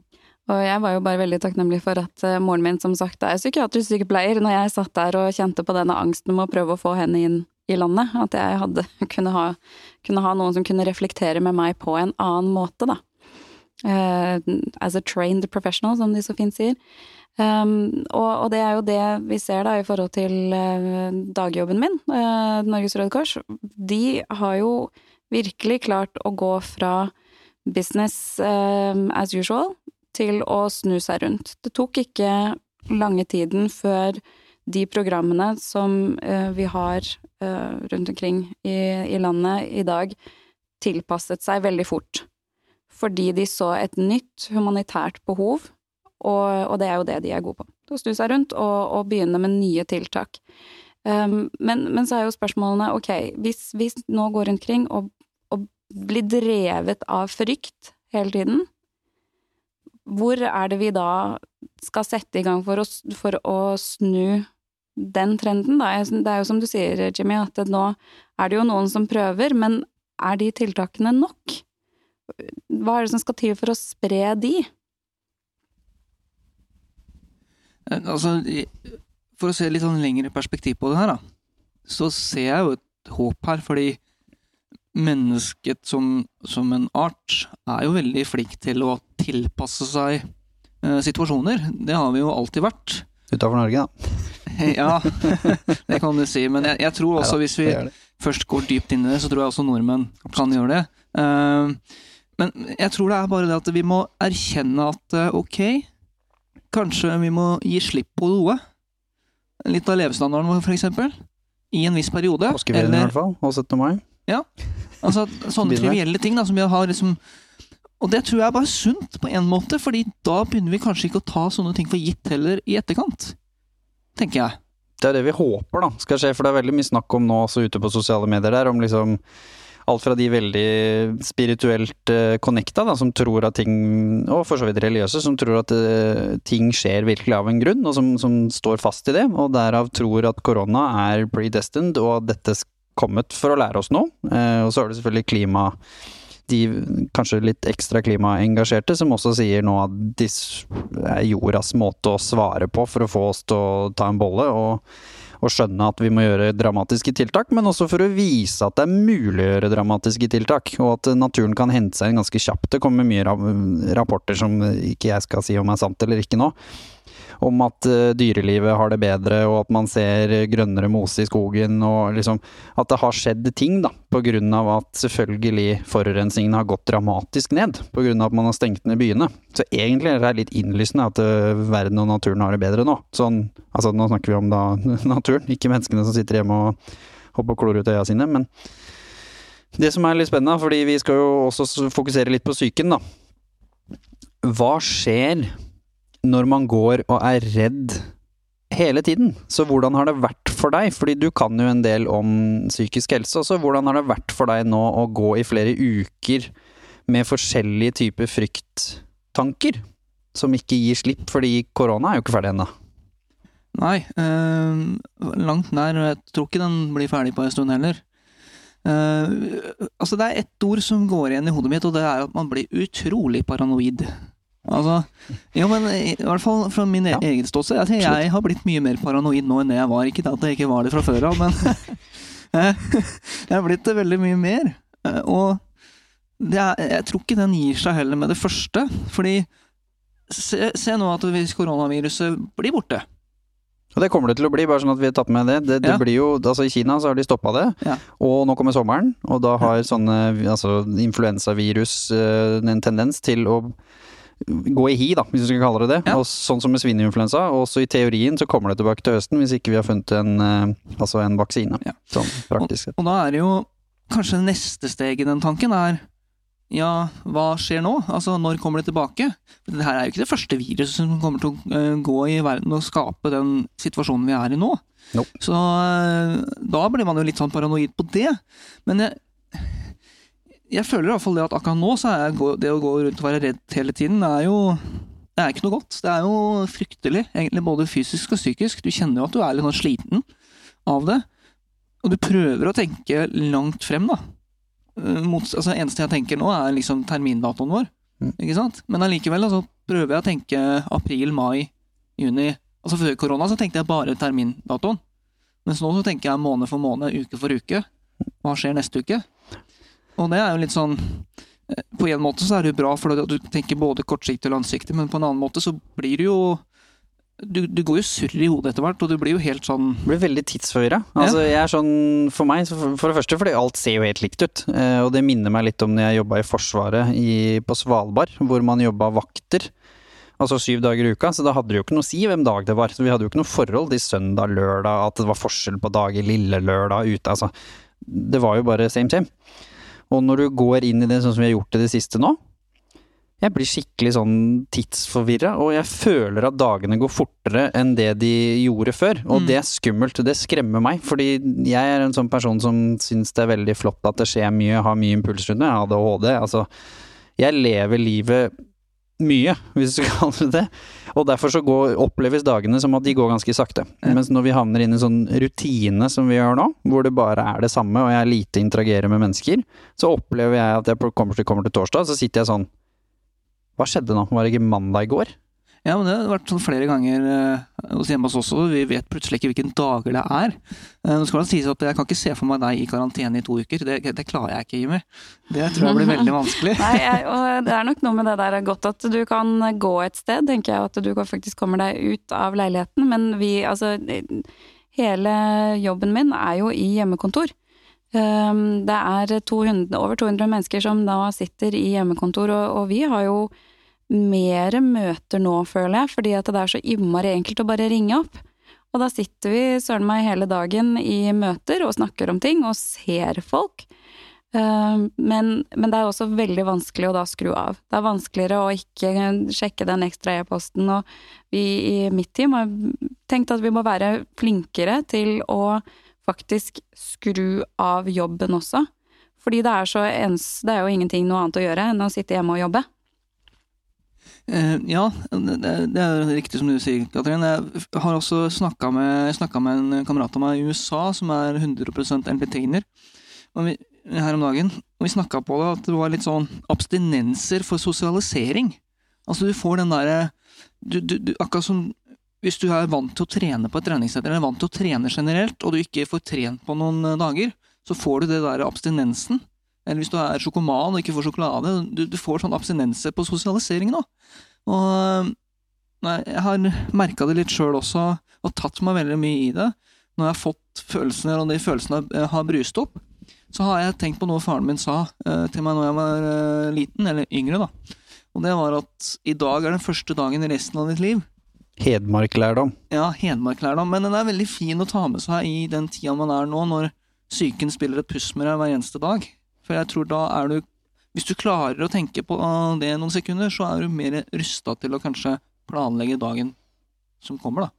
Og jeg var jo bare veldig takknemlig for at uh, moren min som sagt er psykiatrisk sykepleier, når jeg satt der og kjente på denne angsten med å prøve å få henne inn i landet, at jeg hadde, kunne, ha, kunne ha noen som kunne reflektere med meg på en annen måte, da. Uh, as a trained professional, som de så fint sier. Um, og, og, det er jo det vi ser da i forhold til uh, dagjobben min, Norges Røde Kors. De har jo virkelig klart å gå fra business uh, as usual til å snu seg rundt. Det tok ikke lange tiden før de programmene som uh, vi har uh, rundt omkring i, i, landet i dag, tilpasset seg veldig fort. Fordi de så et nytt humanitært behov, og, og det er jo det de er gode på. Å snu seg rundt og, og begynne med nye tiltak. Um, men, men, så er jo spørsmålene, ok, hvis vi nå går rundt kring og, og, blir drevet av frykt hele tiden, hvor er det vi da skal sette i gang for å, for å snu den trenden, da? Det er jo som du sier, Jimmy, at nå er det jo noen som prøver, men er de tiltakene nok? Hva er det som skal til for å spre de? Eh, altså, for å se litt sånn lengre perspektiv på det her, da, så ser jeg jo et håp her, fordi mennesket som, som en art er jo veldig flink til å tilpasse seg eh, situasjoner. Det har vi jo alltid vært. Utafor Norge, da. ja, det kan du si. Men jeg, jeg tror også, hvis vi først går dypt inn i det, så tror jeg også nordmenn kan gjøre det. Uh, men jeg tror det er bare det at vi må erkjenne at uh, ok, kanskje vi må gi slipp på noe. Litt av levestandarden vår, eksempel. I en viss periode. Påskeferien i hvert fall, og 17. mai. Ja. Altså sånne trivielle ting da, som vi har liksom Og det tror jeg er bare sunt, på en måte, fordi da begynner vi kanskje ikke å ta sånne ting for gitt heller i etterkant. Tenker jeg. Det er det vi håper da skal skje, for det er veldig mye snakk om nå også ute på sosiale medier der, om liksom alt fra de veldig spirituelt uh, connecta, da, som tror at ting Og for så vidt religiøse, som tror at uh, ting skjer virkelig av en grunn, og som, som, står fast i det. Og derav tror at korona er predestined, og at dette kommet for å lære oss noe. Uh, og så er det selvfølgelig klima de kanskje litt ekstra klimaengasjerte, som også sier nå at det er jordas måte å svare på for å få oss til å ta en bolle. og og skjønne at vi må gjøre dramatiske tiltak, men også for å vise at det er mulig å gjøre dramatiske tiltak, og at naturen kan hente seg inn ganske kjapt. Det kommer mye rapporter som ikke jeg skal si om er sant eller ikke nå, om at uh, dyrelivet har det bedre, og at man ser grønnere mose i skogen, og liksom At det har skjedd ting, da, på grunn av at selvfølgelig forurensningen har gått dramatisk ned. På grunn av at man har stengt ned byene. Så egentlig er det litt innlysende at uh, verden og naturen har det bedre nå. Sånn, altså nå snakker vi om da naturen, ikke menneskene som sitter hjemme og hopper og klor ut øya sine, men det som er litt spennende, fordi vi skal jo også fokusere litt på psyken, da. Hva skjer når man går og er redd hele tiden. Så hvordan har det vært for deg, fordi du kan jo en del om psykisk helse også, hvordan har det vært for deg nå å gå i flere uker med forskjellige typer frykttanker, som ikke gir slipp, fordi korona er jo ikke ferdig ennå? Nei, eh, langt nær. Jeg tror ikke den blir ferdig på en stund heller. Uh, altså Det er ett ord som går igjen i hodet mitt, og det er at man blir utrolig paranoid. Altså, jo, men i hvert fall fra min ja. egen ståsted. Jeg, jeg har blitt mye mer paranoid nå enn jeg var. Ikke at jeg ikke var det fra før av, men jeg har blitt det veldig mye mer. Eh, og er, jeg tror ikke den gir seg heller med det første. Fordi se, se nå at hvis koronaviruset blir borte Og det kommer det til å bli, bare sånn at vi har tatt med det. Det, det Ja. blir jo, altså I Kina så har de stoppa det, Ja. og nå kommer sommeren. Og da har sånne altså, influensavirus eh, en tendens til å gå i hi, da, hvis du skal kalle det det. Ja. Og sånn som med svineinfluensa. Også i teorien så kommer det tilbake til høsten, hvis ikke vi har funnet en, eh, altså en vaksine. Ja. Sånn praktisk sett. Og da er det jo kanskje neste steg i den tanken er ja, hva skjer nå? Altså, når kommer det tilbake? Men det her er jo ikke det første viruset som kommer til å eh, gå i verden og skape den situasjonen vi er i nå. Nope. Så eh, da blir man jo litt sånn paranoid på det. Men jeg, jeg føler i hvert fall det at akkurat nå så er det å gå rundt og være redd hele tiden, det er jo det er ikke noe godt. Det er jo fryktelig, egentlig både fysisk og psykisk. Du kjenner jo at du er litt sånn sliten av det. Og du prøver å tenke langt frem, da. Eh, Mot, altså, eneste jeg tenker nå, er liksom termindatoen vår. Mm. Ikke sant? Men allikevel altså, prøver jeg å tenke april, mai, juni. Altså Før korona så tenkte jeg bare termindatoen. Mens nå så tenker jeg måned for måned, uke for uke. Hva skjer neste uke? Og det er jo litt sånn eh, På en måte så er det jo bra, for at du tenker både kortsiktig og langsiktig, men på en annen måte så blir det jo du, du går jo surr i hodet etter hvert, og du blir jo helt sånn blir veldig tidsforvirra. Altså, jeg er sånn, for meg, for det første fordi alt ser jo helt likt ut. Eh, og det minner meg litt om når jeg jobba i Forsvaret i, på Svalbard, hvor man jobba vakter. Altså syv dager i uka, så da hadde det jo ikke noe å si hvem dag det var. Så vi hadde jo ikke noe forhold til søndag, lørdag, at det var forskjell på dager, lille lørdag ute. Altså, det var jo bare same same. Og når du går inn i det sånn som vi har gjort det det siste nå, jeg blir skikkelig sånn tidsforvirra, og jeg føler at dagene går fortere enn det de gjorde før. Og Mm. det er skummelt, det skremmer meg, fordi jeg er en sånn person som syns det er veldig flott at det skjer mye, har mye impuls rundt meg, ADHD. Altså, jeg lever livet mye, hvis du kaller det det. Og derfor så går, oppleves dagene som at de går ganske sakte. Ja. Mens når vi havner inn i sånn rutine som vi gjør nå, hvor det bare er det samme, og jeg lite interagerer med mennesker, så opplever jeg at jeg kommer til, kommer til torsdag, så sitter jeg sånn Hva skjedde nå? Var det ikke mandag i går? Ja, men det har vært sånn flere ganger eh, hos hjemme hos oss også. Vi vet plutselig ikke hvilken dager det er. Eh, Nå skal det sies at Jeg kan ikke se for meg deg i karantene i to uker. Det, det klarer jeg ikke, Jimmy. Det tror jeg blir veldig vanskelig. Nei, jeg, og det er nok noe med det der godt at du kan gå et sted, tenker jeg, at du faktisk kommer deg ut av leiligheten. Men vi, altså Hele jobben min er jo i hjemmekontor. Um, Det er 200, over 200 mennesker som da sitter i hjemmekontor, og, og vi har jo mer møter nå, føler jeg, fordi at det er så innmari enkelt å bare ringe opp. Og da sitter vi søren meg hele dagen i møter og snakker om ting og ser folk. Eh, Men, men det er også veldig vanskelig å da skru av. Det er vanskeligere å ikke sjekke den ekstra e-posten, og vi i mitt team har tenkt at vi må være flinkere til å faktisk skru av jobben også. Fordi det er ens, det er jo ingenting noe annet å gjøre enn å sitte hjemme og jobbe. Eh, ja, det, er riktig som du sier, Katrin. Jeg har også snakka med, med en kamerat av meg i USA som er 100% entertainer vi, her om dagen. Og vi snakka på det at det var litt sånn abstinenser for sosialisering. Altså du får den derre Akkurat som hvis du er vant til å trene på et treningssenter, eller er vant til å trene generelt, og du ikke får trent på noen dager, så får du det der abstinensen. Eller hvis du er sjokoman og ikke får sjokolade. Du, du får sånn abstinense på sosialisering nå. Og nei, jeg har merka det litt sjøl også, og tatt meg veldig mye i det. Når jeg har fått følelsene, og de følelsene eh, har brust opp, så har jeg tenkt på noe faren min sa uh, til meg når jeg var uh, liten, eller yngre, da. Og det var at i dag er den første dagen i resten av ditt liv. Hedmarklærdom. Ja, hedmarklærdom, men den er veldig fin å ta med seg i den tida man er nå, når psyken spiller et puss med deg hver eneste dag. For jeg tror da er du Hvis du klarer å tenke på det noen sekunder, så er du mer rusta til å kanskje planlegge dagen som kommer, da.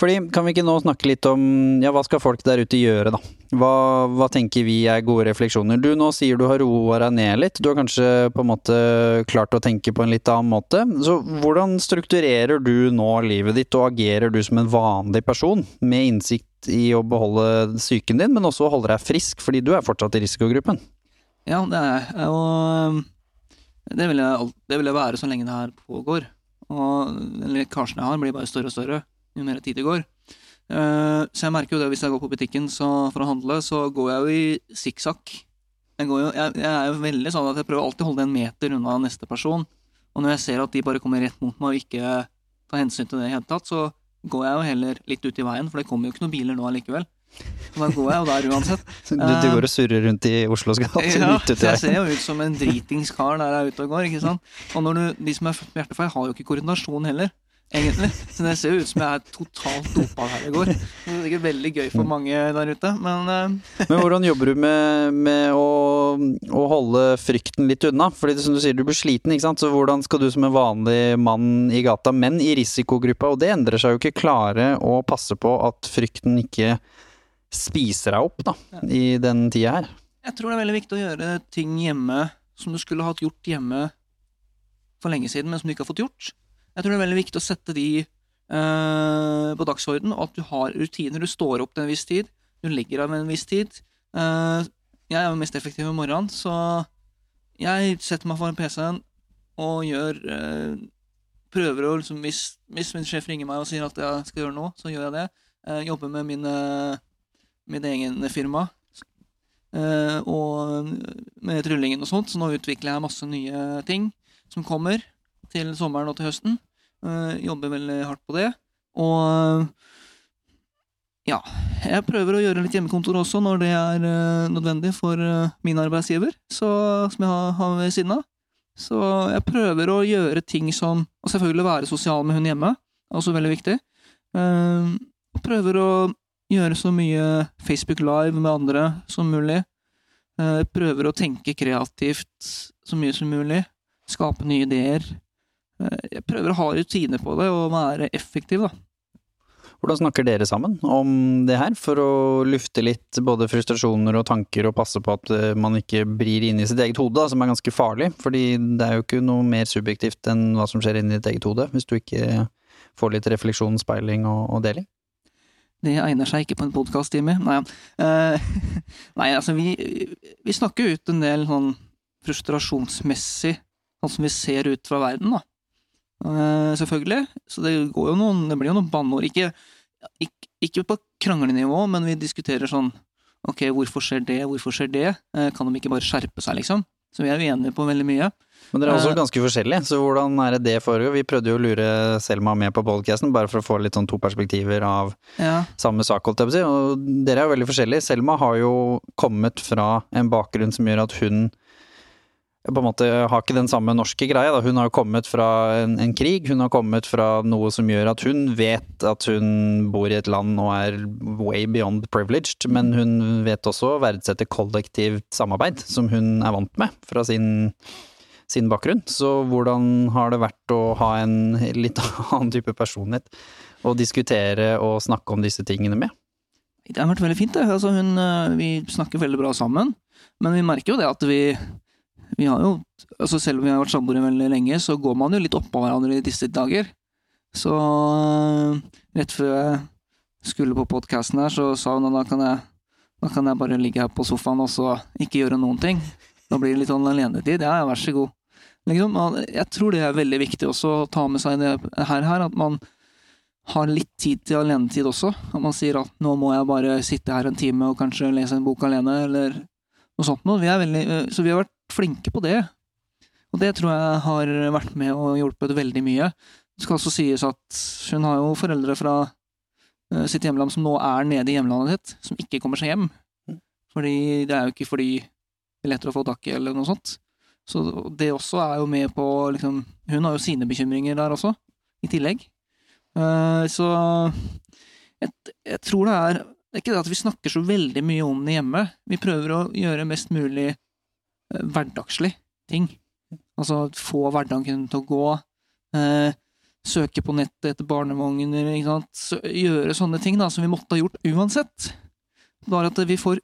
Fordi, kan vi ikke nå snakke litt om ja, hva skal folk der ute gjøre, da? Hva, hva tenker vi er gode refleksjoner? Du nå sier du har roa deg ned litt. Du har kanskje på en måte klart å tenke på en litt annen måte. Så hvordan strukturerer du nå livet ditt, og agerer du som en vanlig person med innsikt i å beholde psyken din, men også holde deg frisk, fordi du er fortsatt i risikogruppen? Ja, det er jeg. Og det vil jeg, det vil jeg være så lenge det her pågår. Og den lekkasjen jeg har, blir bare større og større jo mer tid det går. Eh, Så jeg merker jo det hvis jeg går på butikken for å handle, så går jeg jo i sikksakk. Jeg, jeg, jeg er jo veldig sånn at jeg prøver alltid å holde en meter unna neste person. Og når jeg ser at de bare kommer rett mot meg og ikke tar hensyn til det i det hele tatt, så går jeg jo heller litt ut i veien, for det kommer jo ikke noen biler nå allikevel. Og da går jeg jo der uansett. Du, du går og surrer rundt i Oslos gater? Eh, Ja, ut jeg ser jo ut som en dritings kar der jeg er ute og går. ikke sant? Og du, de som er født med hjertefeil, har jo ikke koordinasjon heller, egentlig. Så det ser ut som jeg er totalt dopa her i går. Det er sikkert veldig gøy for mange der ute, men eh, Men hvordan jobber du med, med å, å holde frykten litt unna? Fordi det, som du sier, du blir sliten, ikke sant? Så hvordan skal du som en vanlig mann i gata, men i risikogruppa, og det endrer seg jo ikke, klare å passe på at frykten ikke spiser deg opp, da, i den tida her? jeg tror det er veldig viktig å gjøre ting hjemme som du skulle hatt gjort hjemme for lenge siden, men som du ikke har fått gjort. Jeg tror det er veldig viktig å sette de eh, på dagsorden, og at du har rutiner. Du står opp til en viss tid, du legger av en viss tid. Eh, jeg er mest effektiv om morgenen, så jeg setter meg foran PC-en og gjør eh, Prøver å liksom hvis, hvis min sjef ringer meg og sier at jeg skal gjøre noe, så gjør jeg det. Jobber med mine, mitt egen firma. Og med tryllingen og sånt, så nå utvikler jeg masse nye ting som kommer til sommeren og til høsten. Eh, jobber veldig hardt på det. Og ja, jeg prøver å gjøre litt hjemmekontor også når det er eh, nødvendig for eh, min arbeidsgiver, så, som jeg har, har ved siden av. Så jeg prøver å gjøre ting som Og selvfølgelig være sosial med hun hjemme, også veldig viktig. Eh, og prøver å gjøre så mye Facebook Live med andre som mulig. Eh, prøver å tenke kreativt så mye som mulig. Skape nye ideer. Eh, jeg prøver å ha rutiner på det og være effektiv, da. Hvordan snakker dere sammen om det her, for å lufte litt både frustrasjoner og tanker og passe på at eh, man ikke blir inne i sitt eget hode, da, som er ganske farlig? Fordi det er jo ikke noe mer subjektivt enn hva som skjer inni ditt eget hode, hvis du ikke får litt refleksjon, speiling og, og deling. Det egner seg ikke på en podkast, Jimmy. Nei, uh, nei, altså vi, vi snakker ut en del sånn frustrasjonsmessig, sånn som vi ser ut fra verden, da. Eh, selvfølgelig. Så det går jo noen Det blir jo noen banneord. Ikke, ikke, ikke på kranglenivå, men vi diskuterer sånn Ok, hvorfor skjer det, hvorfor skjer det? Eh, kan de ikke bare skjerpe seg, liksom? Så vi er uenige på veldig mye. Men dere er også Eh, ganske forskjellige, så hvordan er det det foregår? Vi prøvde jo å lure Selma med på podcasten, bare for å få litt sånn to perspektiver av Ja. samme sak, holdt jeg på å si. Og dere er jo veldig forskjellige. Selma har jo kommet fra en bakgrunn som gjør at hun på en måte har ikke den samme norske greia. Da. Hun har jo kommet fra en, en krig, hun har kommet fra noe som gjør at hun vet at hun bor i et land og er way beyond privileged, men hun vet også å verdsette kollektivt samarbeid, som hun er vant med fra sin, sin bakgrunn. Så hvordan har det vært å ha en litt annen type personlighet å diskutere og snakke om disse tingene med? Det har vært veldig fint. Altså, hun, eh, vi snakker veldig bra sammen. Men vi merker jo det at vi vi har jo, altså Selv om vi har vært samboere veldig lenge, så går man jo litt oppå hverandre i disse dager. Så eh, rett før jeg skulle på podkasten her, så sa hun at da kan, jeg, da kan jeg bare ligge her på sofaen og så ikke gjøre noen ting. Da blir det litt sånn alenetid. Ja, vær så god. Liksom, jeg tror det er veldig viktig også å ta med seg det her, her at man har litt tid til alenetid også. At man sier at nå må jeg bare sitte her en time og kanskje lese en bok alene, eller noe sånt noe. Eh, så vi har vært flinke på det. Og det tror jeg har vært med og hjulpet veldig mye. Det skal også sies at hun har jo foreldre fra eh, sitt hjemland som nå er nede i hjemlandet sitt, som ikke kommer seg hjem. Fordi det er jo ikke fordi det er lettere å få tak i, eller noe sånt. Så det også er jo med på liksom Hun har jo sine bekymringer der også, i tillegg. Eh, Så jeg, jeg tror det er Det er ikke det at vi snakker så veldig mye om det hjemme. Vi prøver å gjøre mest mulig hverdagslig ting. Altså få hverdagen til å gå. Eh, søke på nettet etter barnevogner. Så, gjøre sånne ting da, som vi måtte ha gjort uansett. Bare at vi får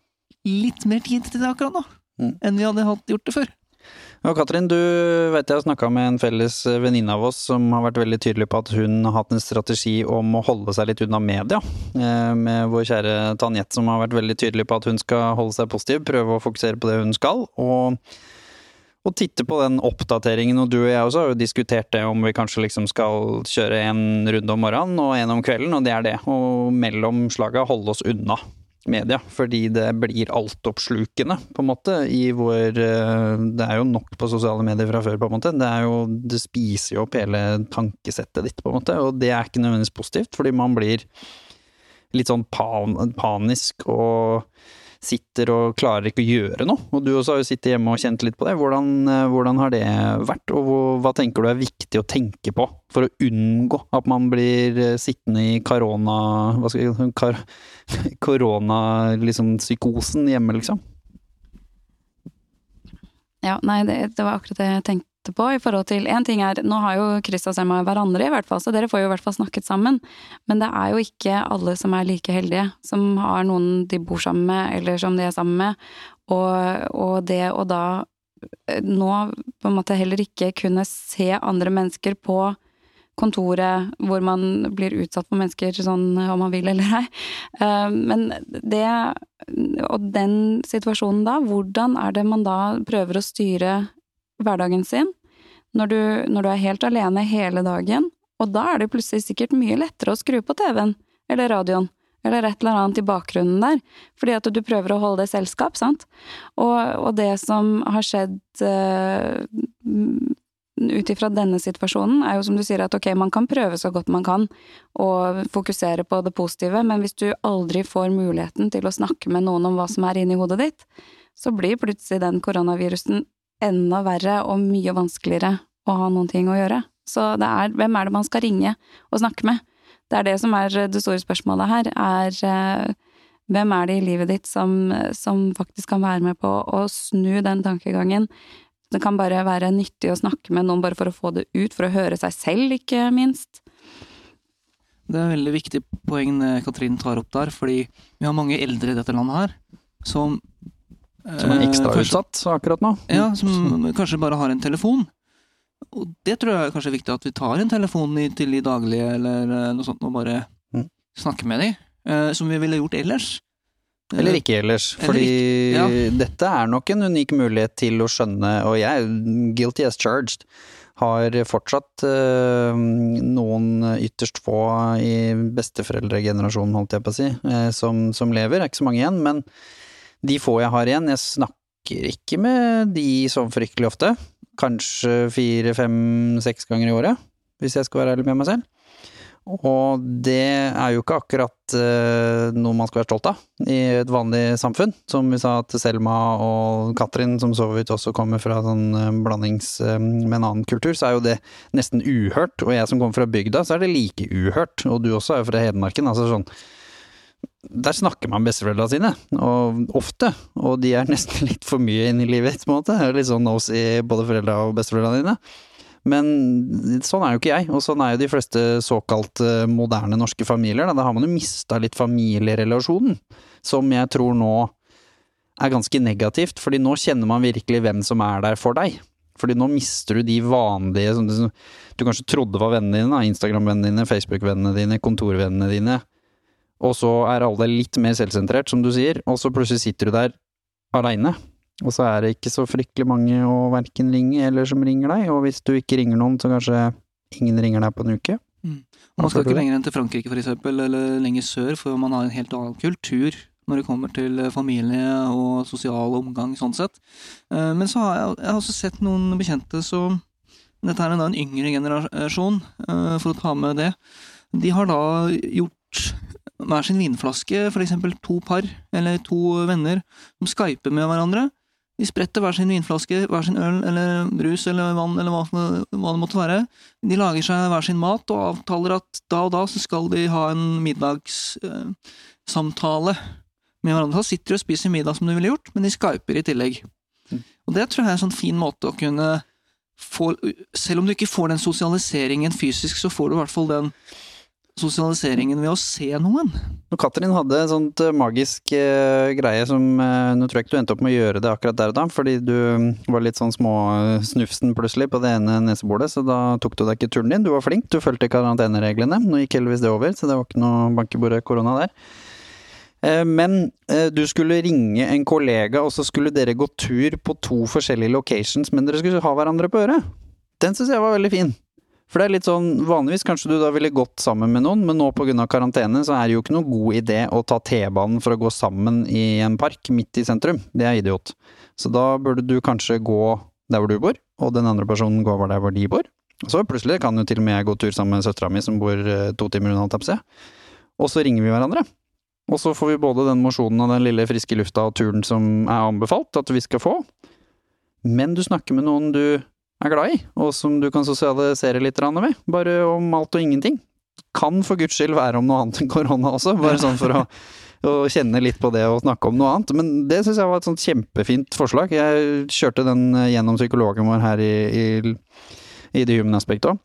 litt mer tid til det akkurat nå, Mm. enn vi hadde hatt gjort det før. Og Katrin, du vet jeg har snakka med en felles venninne av oss som har vært veldig tydelig på at hun har hatt en strategi om å holde seg litt unna media. Eh, Med vår kjære Tanjette som har vært veldig tydelig på at hun skal holde seg positiv, prøve å fokusere på det hun skal. og og titte på den oppdateringen, og du og jeg også har jo diskutert det om vi kanskje liksom skal kjøre en runde om morgenen og en om kvelden, og det er det. Og mellom slaga holde oss unna. Media, fordi det blir altoppslukende, på en måte, i vår eh, Det er jo nok på sosiale medier fra før, på en måte. Det er jo Det spiser jo opp hele tankesettet ditt, på en måte, og det er ikke nødvendigvis positivt, fordi man blir litt sånn pan, panisk og sitter og klarer ikke å gjøre noe. Og du også har jo sittet hjemme og kjent litt på det. Hvordan, eh, hvordan har det vært, og hva tenker du er viktig å tenke på for å unngå at man blir eh, sittende i korona... Hva skal jeg kar, Koronapsykosen liksom, hjemme, liksom? Ja, nei, det, det var akkurat det jeg tenkte på i forhold til En ting er, nå har jo Chris og Selma hverandre, i hvert fall, så dere får jo i hvert fall snakket sammen. Men det er jo ikke alle som er like heldige, som har noen de bor sammen med, eller som de er sammen med. Og, og det å da eh, nå på en måte heller ikke kunne se andre mennesker på kontoret hvor man blir utsatt for mennesker sånn om man vil eller ei. Eh, men det Og den situasjonen da, hvordan er det man da prøver å styre hverdagen sin når du, når du er helt alene hele dagen, og da er det plutselig sikkert mye lettere å skru på TV-en eller radioen eller et eller annet i bakgrunnen der, fordi at du prøver å holde det selskap, sant? Og, og det som har skjedd uh, ut ifra denne situasjonen, er jo som du sier at ok, man kan prøve så godt man kan og fokusere på det positive, men hvis du aldri får muligheten til å snakke med noen om hva som er inni hodet ditt, så blir plutselig den koronavirusen enda verre og mye vanskeligere å ha noen ting å gjøre. Så det er hvem er det man skal ringe og snakke med? Det er det som er det store spørsmålet her, er eh, hvem er det i livet ditt som, som faktisk kan være med på å snu den tankegangen? Det kan bare være nyttig å snakke med noen bare for å få det ut, for å høre seg selv, ikke minst. Det er et veldig viktig poeng Katrin tar opp der, fordi vi har mange eldre i dette landet her som som er ekstrautsatt utsatt akkurat nå? Ja, som kanskje bare har en telefon. Og det tror jeg er kanskje viktig at vi tar en telefon til de daglige, eller eh, noe sånt, og bare mm. snakker med dem. Eh, som vi ville gjort ellers. Eller ikke ellers, fordi ja. dette er nok en unik mulighet til å skjønne, og jeg, guilty as charged, har fortsatt øh, noen ytterst få i besteforeldregenerasjonen, holdt jeg på å si, som, som lever. Det er ikke så mange igjen, men de få jeg har igjen, jeg snakker ikke med de sånn fryktelig ofte. Kanskje fire, fem, seks ganger i året, hvis jeg skal være ærlig med meg selv. Og det er jo ikke akkurat uh, noe man skal være stolt av i et vanlig samfunn. Som vi sa til Selma og Katrin, som så vidt også kommer fra sånn uh, blandings uh, med en annen kultur, så er jo det nesten uhørt. Og jeg som kommer fra bygda, så er det like uhørt. Og du også er jo fra Hedmarken. altså sånn der snakker man besteforeldrene sine, og ofte. Og de er nesten litt for mye inn i livet på en måte. Litt sånn nosy både foreldra og besteforeldrene dine. Men sånn er jo ikke jeg, og sånn er jo de fleste såkalt moderne norske familier. Da, da har man jo mista litt familierelasjonen, som jeg tror nå er ganske negativt. fordi nå kjenner man virkelig hvem som er der for deg. Fordi nå mister du de vanlige som du kanskje trodde var vennene dine, Instagram-vennene dine, Facebook-vennene dine, kontorvennene dine og så er alle litt mer selvsentrert, som du sier, og så plutselig sitter du der aleine. Og så er det ikke så fryktelig mange å verken ringe eller som ringer deg, og hvis du ikke ringer noen, så kanskje ingen ringer deg på en uke. Mm. Man skal ikke lenger enn til Frankrike, for eksempel, eller lenger sør, for man har en helt annen kultur når det kommer til familie og sosial omgang, sånn sett. Eh, men så har jeg, jeg har også sett noen bekjente som Dette er en yngre generasjon, eh, for å ta med det. De har da gjort hver sin vinflaske, for eksempel to par eller to venner som skyper med hverandre. De spretter hver sin vinflaske, hver sin øl eller brus eller vann eller hva, hva, det måtte være. De lager seg hver sin mat og avtaler at da og da så skal de ha en middagssamtale eh, med hverandre. Da sitter de og spiser middag som de ville gjort, men de skyper i tillegg. Mm. Og det tror jeg er en sånn fin måte å kunne få Selv om du ikke får den sosialiseringen fysisk, så får du i hvert fall den sosialiseringen ved å se noen. Og Katrin hadde en sånt eh, magisk eh, greie som eh, Nå tror jeg ikke du endte opp med å gjøre det akkurat der og da, fordi du var litt sånn småsnufsen plutselig på det ene nesebordet, så da tok du deg ikke turen din. Du var flink, du fulgte karantenereglene. Nå gikk heldigvis det over, så det var ikke noe bankebordet-korona der. Uh, men du skulle ringe en kollega, og så skulle dere gå tur på to forskjellige locations, men dere skulle ha hverandre på øret. Den syns jeg var veldig fin. For det er litt sånn, vanligvis kanskje du da ville gått sammen med noen, men nå pga. karantene så er det jo ikke noe god idé å ta T-banen for å gå sammen i en park midt i sentrum. Det er idiot. Så da burde du kanskje gå der hvor du bor, og den andre personen går der hvor de bor. Så plutselig kan jo til og med jeg gå tur sammen med søstera mi som bor eh, to timer unna, tapse. Og så ringer vi hverandre. Og så får vi både den mosjonen og den lille friske lufta og turen som er anbefalt at vi skal få. Men du snakker med noen du er glad i, og som du kan sosialisere litt med. Bare om alt og ingenting. Kan for guds skyld være om noe annet enn korona også, bare sånn for å, å kjenne litt på det og snakke om noe annet. Men det syns jeg var et sånt kjempefint forslag. Jeg kjørte den gjennom psykologen vår her i, i, i The Human Aspect òg.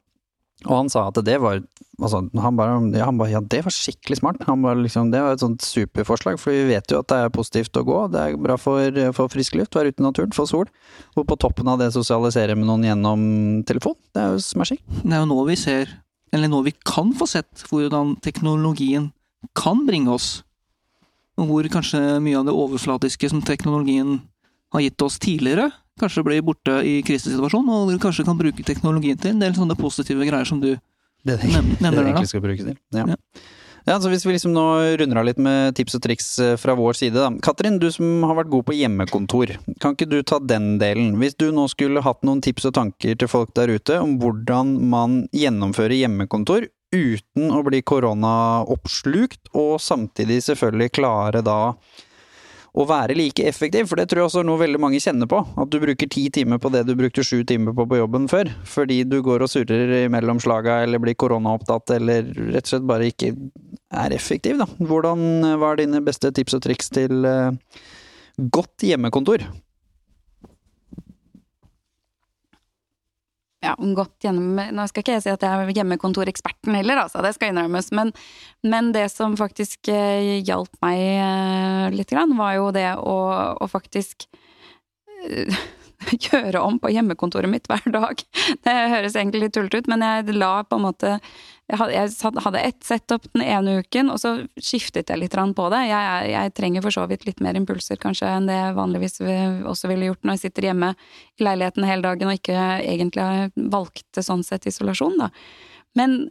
Og han sa at det var altså, han, bare, ja, han bare Ja, det var skikkelig smart. Bare liksom, det var et sånt superforslag, for vi vet jo at det er positivt å gå. Det er bra for, for frisk luft, være ute i naturen, få sol. Og på toppen av det sosialisere med noen gjennom telefon. Det er jo smashing. Det er jo nå vi ser, eller nå vi kan få sett, hvordan teknologien kan bringe oss. Og hvor kanskje mye av det overflatiske som teknologien har gitt oss tidligere, kanskje blir borte i krisesituasjon, og kanskje kan bruke teknologien til en del sånne positive greier som du det det, nevner der, skal brukes til. Ja. Ja. Ja, så Hvis vi liksom nå runder av litt med tips og triks eh, fra vår side. da. Katrin, du som har vært god på hjemmekontor. Kan ikke du ta den delen? Hvis du nå skulle hatt noen tips og tanker til folk der ute om hvordan man gjennomfører hjemmekontor uten å bli koronaoppslukt, og samtidig selvfølgelig klare da å være like effektiv, for det tror jeg også er noe veldig mange kjenner på. At du bruker ti timer på det du brukte sju timer på på jobben før. Fordi du går og surrer mellom slaga eller blir koronaopptatt eller rett og slett bare ikke er effektiv, da. Hvordan, hva er dine beste tips og triks til eh, godt hjemmekontor? Ja, godt gjennom Nå skal ikke jeg si at jeg er hjemmekontoreksperten heller, altså, det skal innrømmes. Men, men det som faktisk eh, hjalp meg eh, litt, grann, var jo det å, å faktisk eh, gjøre om på hjemmekontoret mitt hver dag. Det høres egentlig litt tullete ut, men jeg la på en måte Jeg hadde, ett sett opp den ene uken, og så skiftet jeg litt på det. Jeg, jeg trenger for så vidt litt mer impulser kanskje enn det jeg vanligvis også ville gjort når jeg sitter hjemme i leiligheten hele dagen og ikke egentlig valgte sånn sett isolasjon, da. Men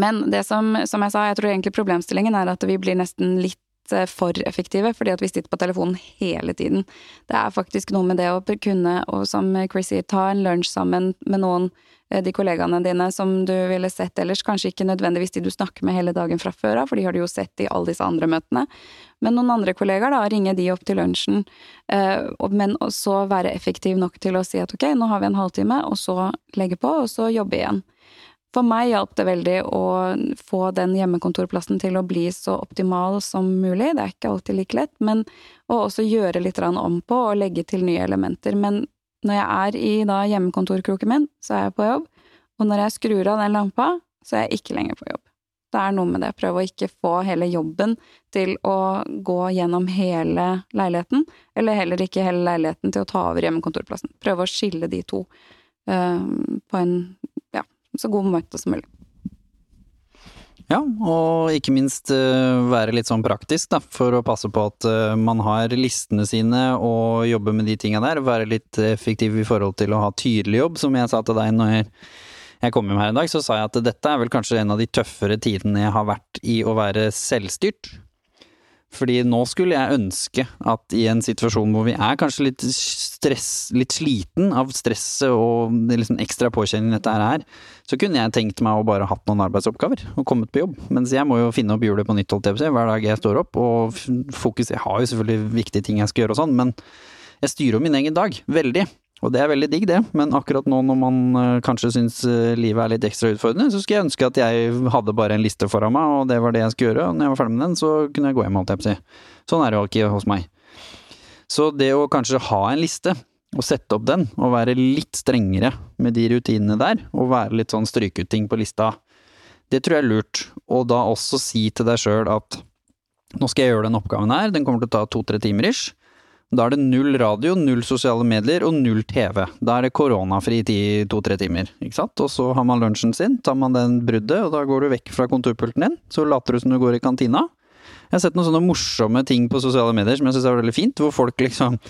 men det som, som jeg sa, jeg tror egentlig problemstillingen er at vi blir nesten litt for effektive, fordi at vi sitter på telefonen hele tiden. Det er faktisk noe med det å kunne, og som Chrissy, ta en lunsj sammen med noen, eh, de kollegaene dine som du ville sett ellers, kanskje ikke nødvendigvis de du snakker med hele dagen fra før av, for de har du jo sett i alle disse andre møtene, men noen andre kollegaer, da, ringe de opp til lunsjen, eh, men også være effektiv nok til å si at ok, nå har vi en halvtime, og så legge på, og så jobbe igjen. For meg hjalp det veldig å få den hjemmekontorplassen til å bli så optimal som mulig. Det er ikke alltid like lett, men å også gjøre litt om på og legge til nye elementer. Men når jeg er i da hjemmekontorkroken min, så er jeg på jobb. Og når jeg skrur av den lampa, så er jeg ikke lenger på jobb. Det er noe med det. Prøve å ikke få hele jobben til å gå gjennom hele leiligheten, eller heller ikke hele leiligheten til å ta over hjemmekontorplassen. Prøve å skille de to uh, på en så god måte som mulig. Ja, og ikke minst eh, være litt sånn praktisk, da, for å passe på at eh, man har listene sine og jobbe med de tinga der. Være litt effektiv i forhold til å ha tydelig jobb, som jeg sa til deg når jeg, jeg kom hjem her i dag. Så sa jeg at dette er vel kanskje en av de tøffere tidene jeg har vært i å være selvstyrt. Fordi nå skulle jeg ønske at i en situasjon hvor vi er kanskje litt stress, litt sliten av stresset og liksom ekstra påkjenning dette her er, så kunne jeg tenkt meg å bare hatt noen arbeidsoppgaver og kommet på jobb. Mens jeg må jo finne opp hjulet på nytt holdt hver dag jeg står opp. Og fokus Jeg har jo selvfølgelig viktige ting jeg skal gjøre og sånn, men jeg styrer jo min egen dag. Veldig. Og det er veldig digg, det, men akkurat nå når man øh, kanskje syns øh, livet er litt ekstra utfordrende, så skulle jeg ønske at jeg hadde bare en liste foran meg, og det var det jeg skulle gjøre, og når jeg var ferdig med den, så kunne jeg gå hjem, holdt jeg på å si. Sånn er det jo ikke hos meg. Så det å kanskje ha en liste, og sette opp den, og være litt strengere med de rutinene der, og være litt sånn stryke ut ting på lista, det tror jeg er lurt. Og da også si til deg sjøl at nå skal jeg gjøre den oppgaven her, den kommer til å ta to-tre timer ish. Da er det null radio, null sosiale medier og null TV. Da er det koronafri i to-tre timer, ikke sant. Og så har man lunsjen sin, tar man den bruddet, og da går du vekk fra kontorpulten din. Så later du som du går i kantina. Jeg har sett noen sånne morsomme ting på sosiale medier som jeg syns er veldig fint, hvor folk liksom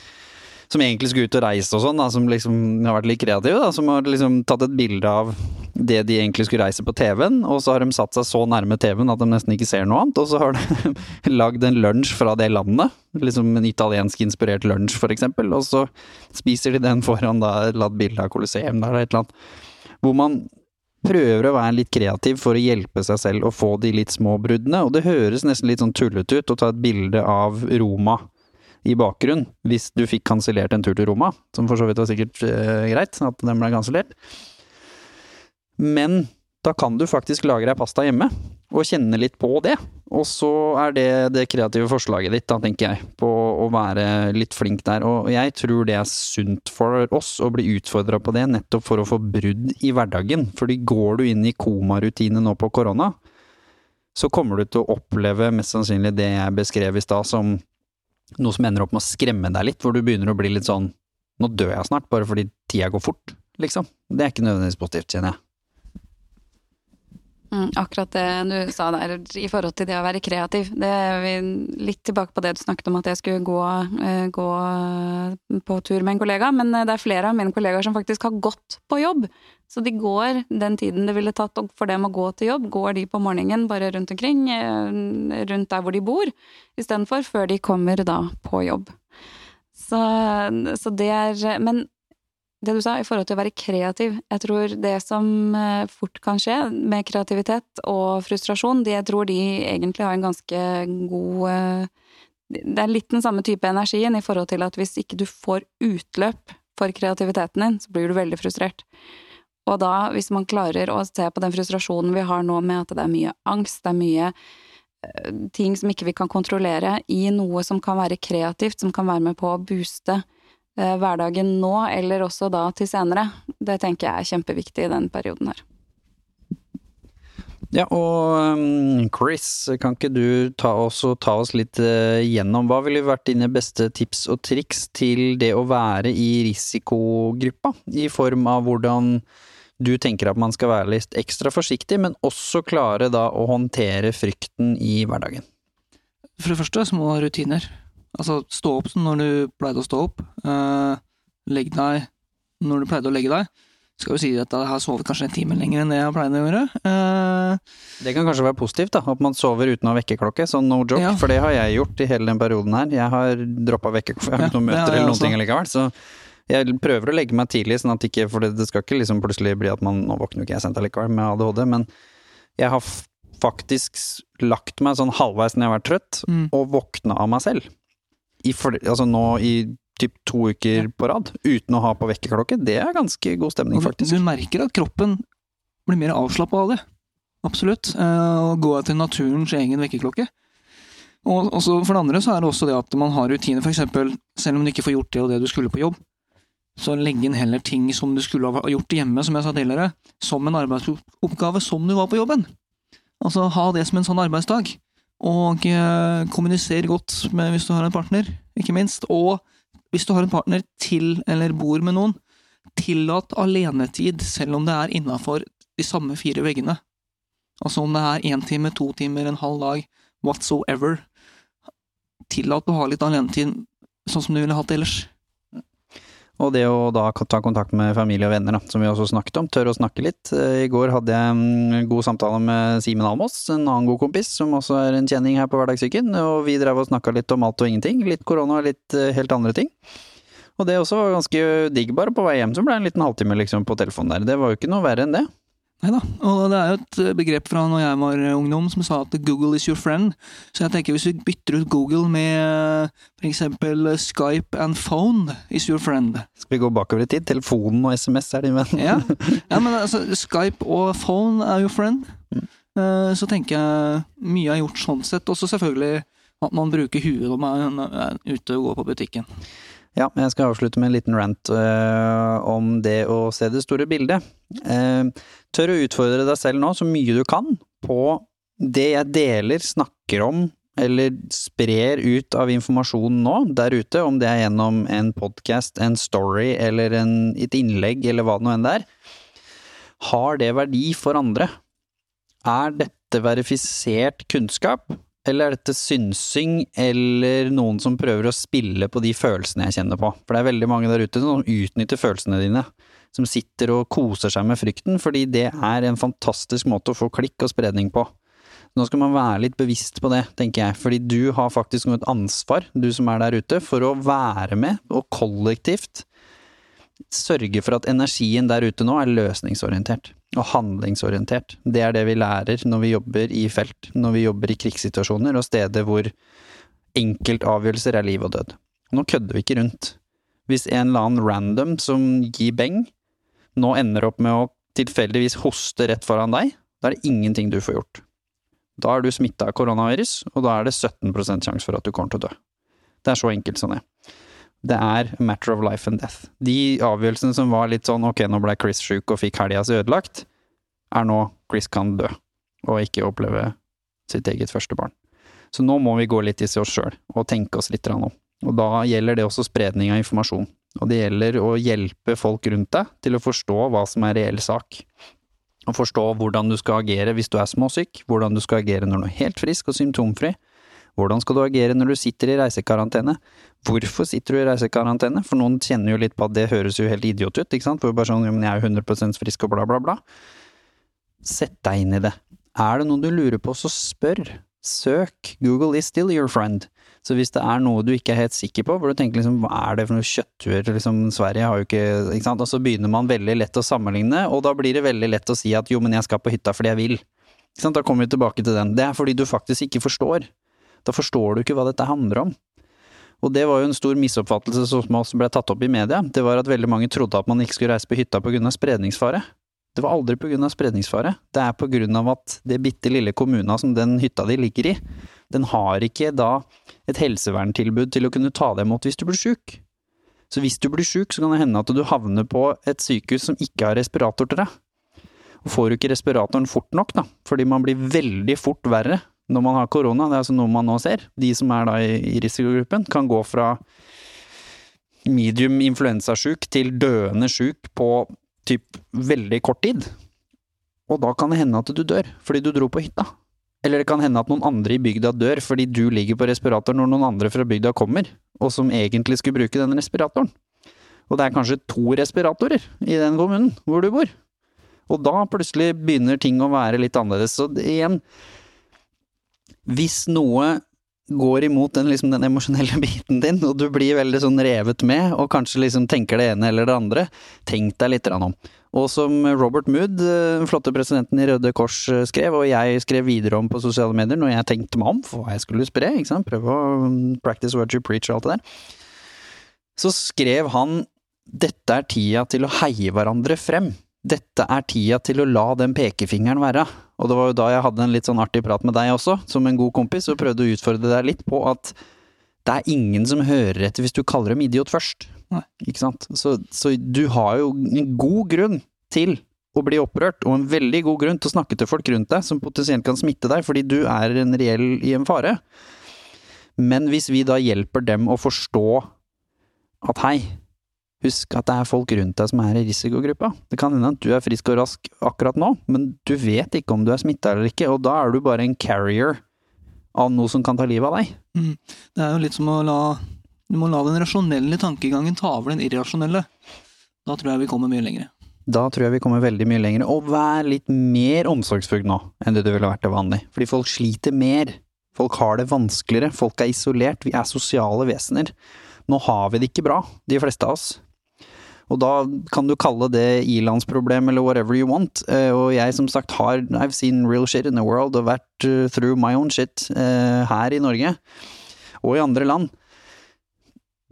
som egentlig skulle ut og reise og sånn, som liksom har vært litt kreative, da, som har liksom tatt et bilde av det de egentlig skulle reise på TV-en, og så har de satt seg så nærme TV-en at de nesten ikke ser noe annet, og så har de lagd en lunsj fra det landet, liksom en italiensk inspirert lunsj for eksempel, og så spiser de den foran da et eller bilde av Colosseum eller et eller annet, hvor man prøver å være litt kreativ for å hjelpe seg selv å få de litt små bruddene, og det høres nesten litt sånn tullete ut å ta et bilde av Roma i bakgrunn hvis du fikk kansellert en tur til Roma, som for så vidt var sikkert eh, greit at den ble kansellert. Men da kan du faktisk lage deg pasta hjemme, og kjenne litt på det. Og så er det det kreative forslaget ditt, da, tenker jeg, på å være litt flink der. Og jeg tror det er sunt for oss å bli utfordra på det, nettopp for å få brudd i hverdagen. Fordi går du inn i komarutine nå på korona, så kommer du til å oppleve mest sannsynlig det jeg beskrev i stad som noe som ender opp med å skremme deg litt, hvor du begynner å bli litt sånn nå dør jeg snart, bare fordi tida går fort, liksom. Det er ikke nødvendigvis positivt, kjenner jeg. Mm, akkurat det du sa der i forhold til det å være kreativ. Det er vi litt tilbake på det du snakket om at jeg skulle gå, eh, gå på tur med en kollega, men eh, det er flere av mine kollegaer som faktisk har gått på jobb. Så de går den tiden det ville tatt for dem å gå til jobb, går de på morgenen bare rundt omkring, eh, rundt der hvor de bor, istedenfor før de kommer da på jobb. Så, så det er Men det du sa i forhold til å være kreativ, jeg tror det som eh, fort kan skje med kreativitet og frustrasjon, det jeg tror de egentlig har en ganske god eh, Det er litt den samme type energien i forhold til at hvis ikke du får utløp for kreativiteten din, så blir du veldig frustrert. Og da, hvis man klarer å se på den frustrasjonen vi har nå med at det er mye angst, det er mye eh, ting som ikke vi kan kontrollere, i noe som kan være kreativt, som kan være med på å booste hverdagen nå, eller også da til senere, det tenker jeg er kjempeviktig i den perioden her. Ja, og um, Chris, kan ikke du ta oss, ta oss litt uh, gjennom hva ville vært dine beste tips og triks til det å være i risikogruppa, i form av hvordan du tenker at man skal være litt ekstra forsiktig, men også klare da å håndtere frykten i hverdagen? For det første så må du ha rutiner. Altså stå opp når du pleide å stå opp. Uh, legg deg når du pleide å legge deg. Skal jo si at jeg har sovet kanskje en time lenger enn det jeg pleide å gjøre. Uh, det kan kanskje være positivt, da, at man sover uten å ha vekkerklokke, sånn no joke, ja. for det har jeg gjort i hele den perioden her. Jeg har droppa vekkerklokke, jeg har ikke noen møter eller noen ting likevel, så jeg prøver å legge meg tidlig, sånn at ikke, for det, det skal ikke liksom plutselig bli at man Nå våkner jo ikke jeg sent allikevel med ADHD, men jeg har faktisk lagt meg sånn halvveis når jeg har vært trøtt, mm. og våkna av meg selv. I altså nå i typ to uker på rad, uten å ha på vekkerklokke. Det er ganske god stemning, faktisk. Du merker at kroppen blir mer avslappa av det. Absolutt. Eh, å gå til naturens egen vekkerklokke. Og også for det andre så er det også det at man har rutiner, f.eks. selv om du ikke får gjort det og det du skulle på jobb, så legge inn heller ting som du skulle ha gjort hjemme, som jeg sa tidligere, som en arbeidsoppgave som du var på jobben. Altså ha det som en sånn arbeidsdag. Og kommuniser kommunisere godt med hvis du har en partner, ikke minst. Og hvis du har en partner til eller bor med noen, tillat alenetid, selv om det er innafor de samme fire veggene. Altså om det er én time, to timer, en halv dag, whatsoever. Tillat å ha litt alenetid sånn som du ville hatt ellers. Og det å da ta kontakt med familie og venner, da, som vi også snakket om. Tør å snakke litt. Eh, I går hadde jeg en god samtale med Simen Almås, en annen god kompis, som også er en kjenning her på Hverdagssyken. Og vi drev og snakka litt om alt og ingenting. Litt korona og litt eh, helt andre ting. Og det også var ganske digg, bare på vei hjem så ble det en liten halvtime liksom på telefonen der. Det var jo ikke noe verre enn det. Nei da. Og det er jo et eh, begrep fra når jeg var eh, ungdom som sa at Google is your friend. Så jeg tenker hvis vi bytter ut Google med eh, f.eks. Skype and phone is your friend. Skal vi gå bakover i tid? Telefonen og SMS er din venn. ja. ja, men altså Skype og phone er your friend. Mm. Så tenker jeg mye er gjort sånn sett. Også selvfølgelig at man bruker huet når man er ute og går på butikken. Ja, jeg skal avslutte med en liten rant uh, om det å se det store bildet. Uh, tør å utfordre deg selv nå så mye du kan på det jeg deler, snakker om eller sprer ut av informasjon nå der ute, om det er gjennom en podkast, en story eller en, et innlegg eller hva det nå enn det er. Har det verdi for andre? Er dette verifisert kunnskap? Eller er dette synsing, eller noen som prøver å spille på de følelsene jeg kjenner på? For det er veldig mange der ute som utnytter følelsene dine, som sitter og koser seg med frykten, fordi det er en fantastisk måte å få klikk og spredning på. Nå skal man være litt bevisst på det, tenker jeg, fordi du har faktisk et ansvar, du som er der ute, for å være med og kollektivt sørge for at energien der ute nå er løsningsorientert og handlingsorientert. Det er det vi lærer når vi jobber i felt, når vi jobber i krigssituasjoner og steder hvor enkeltavgjørelser er liv og død. Nå kødder vi ikke rundt. Hvis en eller annen random som gir beng, nå ender opp med å tilfeldigvis hoste rett foran deg, da er det ingenting du får gjort. Da er du smitta av koronavirus, og da er det 17% sjanse for at du kommer til å dø. Det er så enkelt som det. Det er a matter of life and death. De avgjørelsene som var litt sånn ok, nå ble Chris sjuk og fikk helga si ødelagt, er nå Chris kan dø, og ikke oppleve sitt eget første barn. Så nå må vi gå litt i oss sjøl, og tenke oss litt om. Og da gjelder det også spredning av informasjon. Og det gjelder å hjelpe folk rundt deg til å forstå hva som er reell sak. Og forstå hvordan du skal agere hvis du er småsyk, hvordan du skal agere når du er helt frisk og symptomfri, hvordan skal du agere når du sitter i reisekarantene? Hvorfor sitter du i reisekarantene? For noen kjenner jo litt på at det høres jo helt idiot ut, ikke sant? For bare sånn, men jeg er jo 100% frisk og bla, bla, bla. Sett deg inn i det. Er det noe du lurer på, så spør. Søk. Google is still your friend. Så hvis det er noe du ikke er helt sikker på, hvor du tenker liksom hva er det for noe kjøtttur, liksom Sverige har jo ikke ikke sant, og så begynner man veldig lett å sammenligne, og da blir det veldig lett å si at jo, men jeg skal på hytta fordi jeg vil. Ikke sant, da kommer vi tilbake til den. Det er fordi du faktisk ikke forstår. Da forstår du ikke hva dette handler om. Og det var jo en stor misoppfattelse som også ble tatt opp i media. Det var at veldig mange trodde at man ikke skulle reise på hytta på grunn av spredningsfare. Det var aldri på grunn av spredningsfare. Det er på grunn av at det bitte lille kommuna som den hytta di ligger i, den har ikke da et helseverntilbud til å kunne ta deg imot hvis du blir sjuk. Så hvis du blir sjuk, så kan det hende at du havner på et sykehus som ikke har respirator til deg. Og får du ikke respiratoren fort nok, da, fordi man blir veldig fort verre når man har korona, det er altså noe man nå ser, de som er da i, risikogruppen, kan gå fra medium influensasjuk til døende sjuk på typ veldig kort tid. Og da kan det hende at du dør, fordi du dro på hytta. Eller det kan hende at noen andre i bygda dør fordi du ligger på respirator når noen andre fra bygda kommer, og som egentlig skulle bruke den respiratoren. Og det er kanskje to respiratorer i den kommunen hvor du bor. Og da plutselig begynner ting å være litt annerledes. Så igjen, hvis noe går imot den, liksom, den emosjonelle biten din, og du blir veldig sånn revet med, og kanskje liksom tenker det ene eller det andre, tenk deg litt om. Og som Robert Mood, den eh, flotte presidenten i Røde Kors, eh, skrev, og jeg skrev videre om på sosiale medier når jeg tenkte meg om for hva jeg skulle spre, ikke sant, prøve å mm, practice what you preach og alt det der, så skrev han dette er tida til å heie hverandre frem. Dette er tida til å la den pekefingeren være. Og det var jo da jeg hadde en litt sånn artig prat med deg også, som en god kompis, og prøvde å utfordre deg litt på at det er ingen som hører etter hvis du kaller dem idiot først. Nei. Ikke sant? Så, så, du har jo en god grunn til å bli opprørt, og en veldig god grunn til å snakke til folk rundt deg som potensielt kan smitte deg, fordi du er en reell i en fare. Men hvis vi da hjelper dem å forstå at hei, Husk at det er folk rundt deg som er i risikogruppa. Det kan hende at du er frisk og rask akkurat nå, men du vet ikke om du er smitta eller ikke, og da er du bare en carrier av noe som kan ta livet av deg. Mm. Det er jo litt som å la Du må la den rasjonelle tankegangen ta over den irrasjonelle. Da tror jeg vi kommer mye lenger. Da tror jeg vi kommer veldig mye lenger. Og vær litt mer omsorgsfull nå enn det du ville vært til vanlig. Fordi folk sliter mer. Folk har det vanskeligere. Folk er isolert. Vi er sosiale vesener. Nå har vi det ikke bra, de fleste av oss. Og da kan du kalle det ilandsproblem eller whatever you want. Eh, og jeg som sagt har I've seen real shit in the world og vært eh, through my own shit eh, her i Norge og i andre land.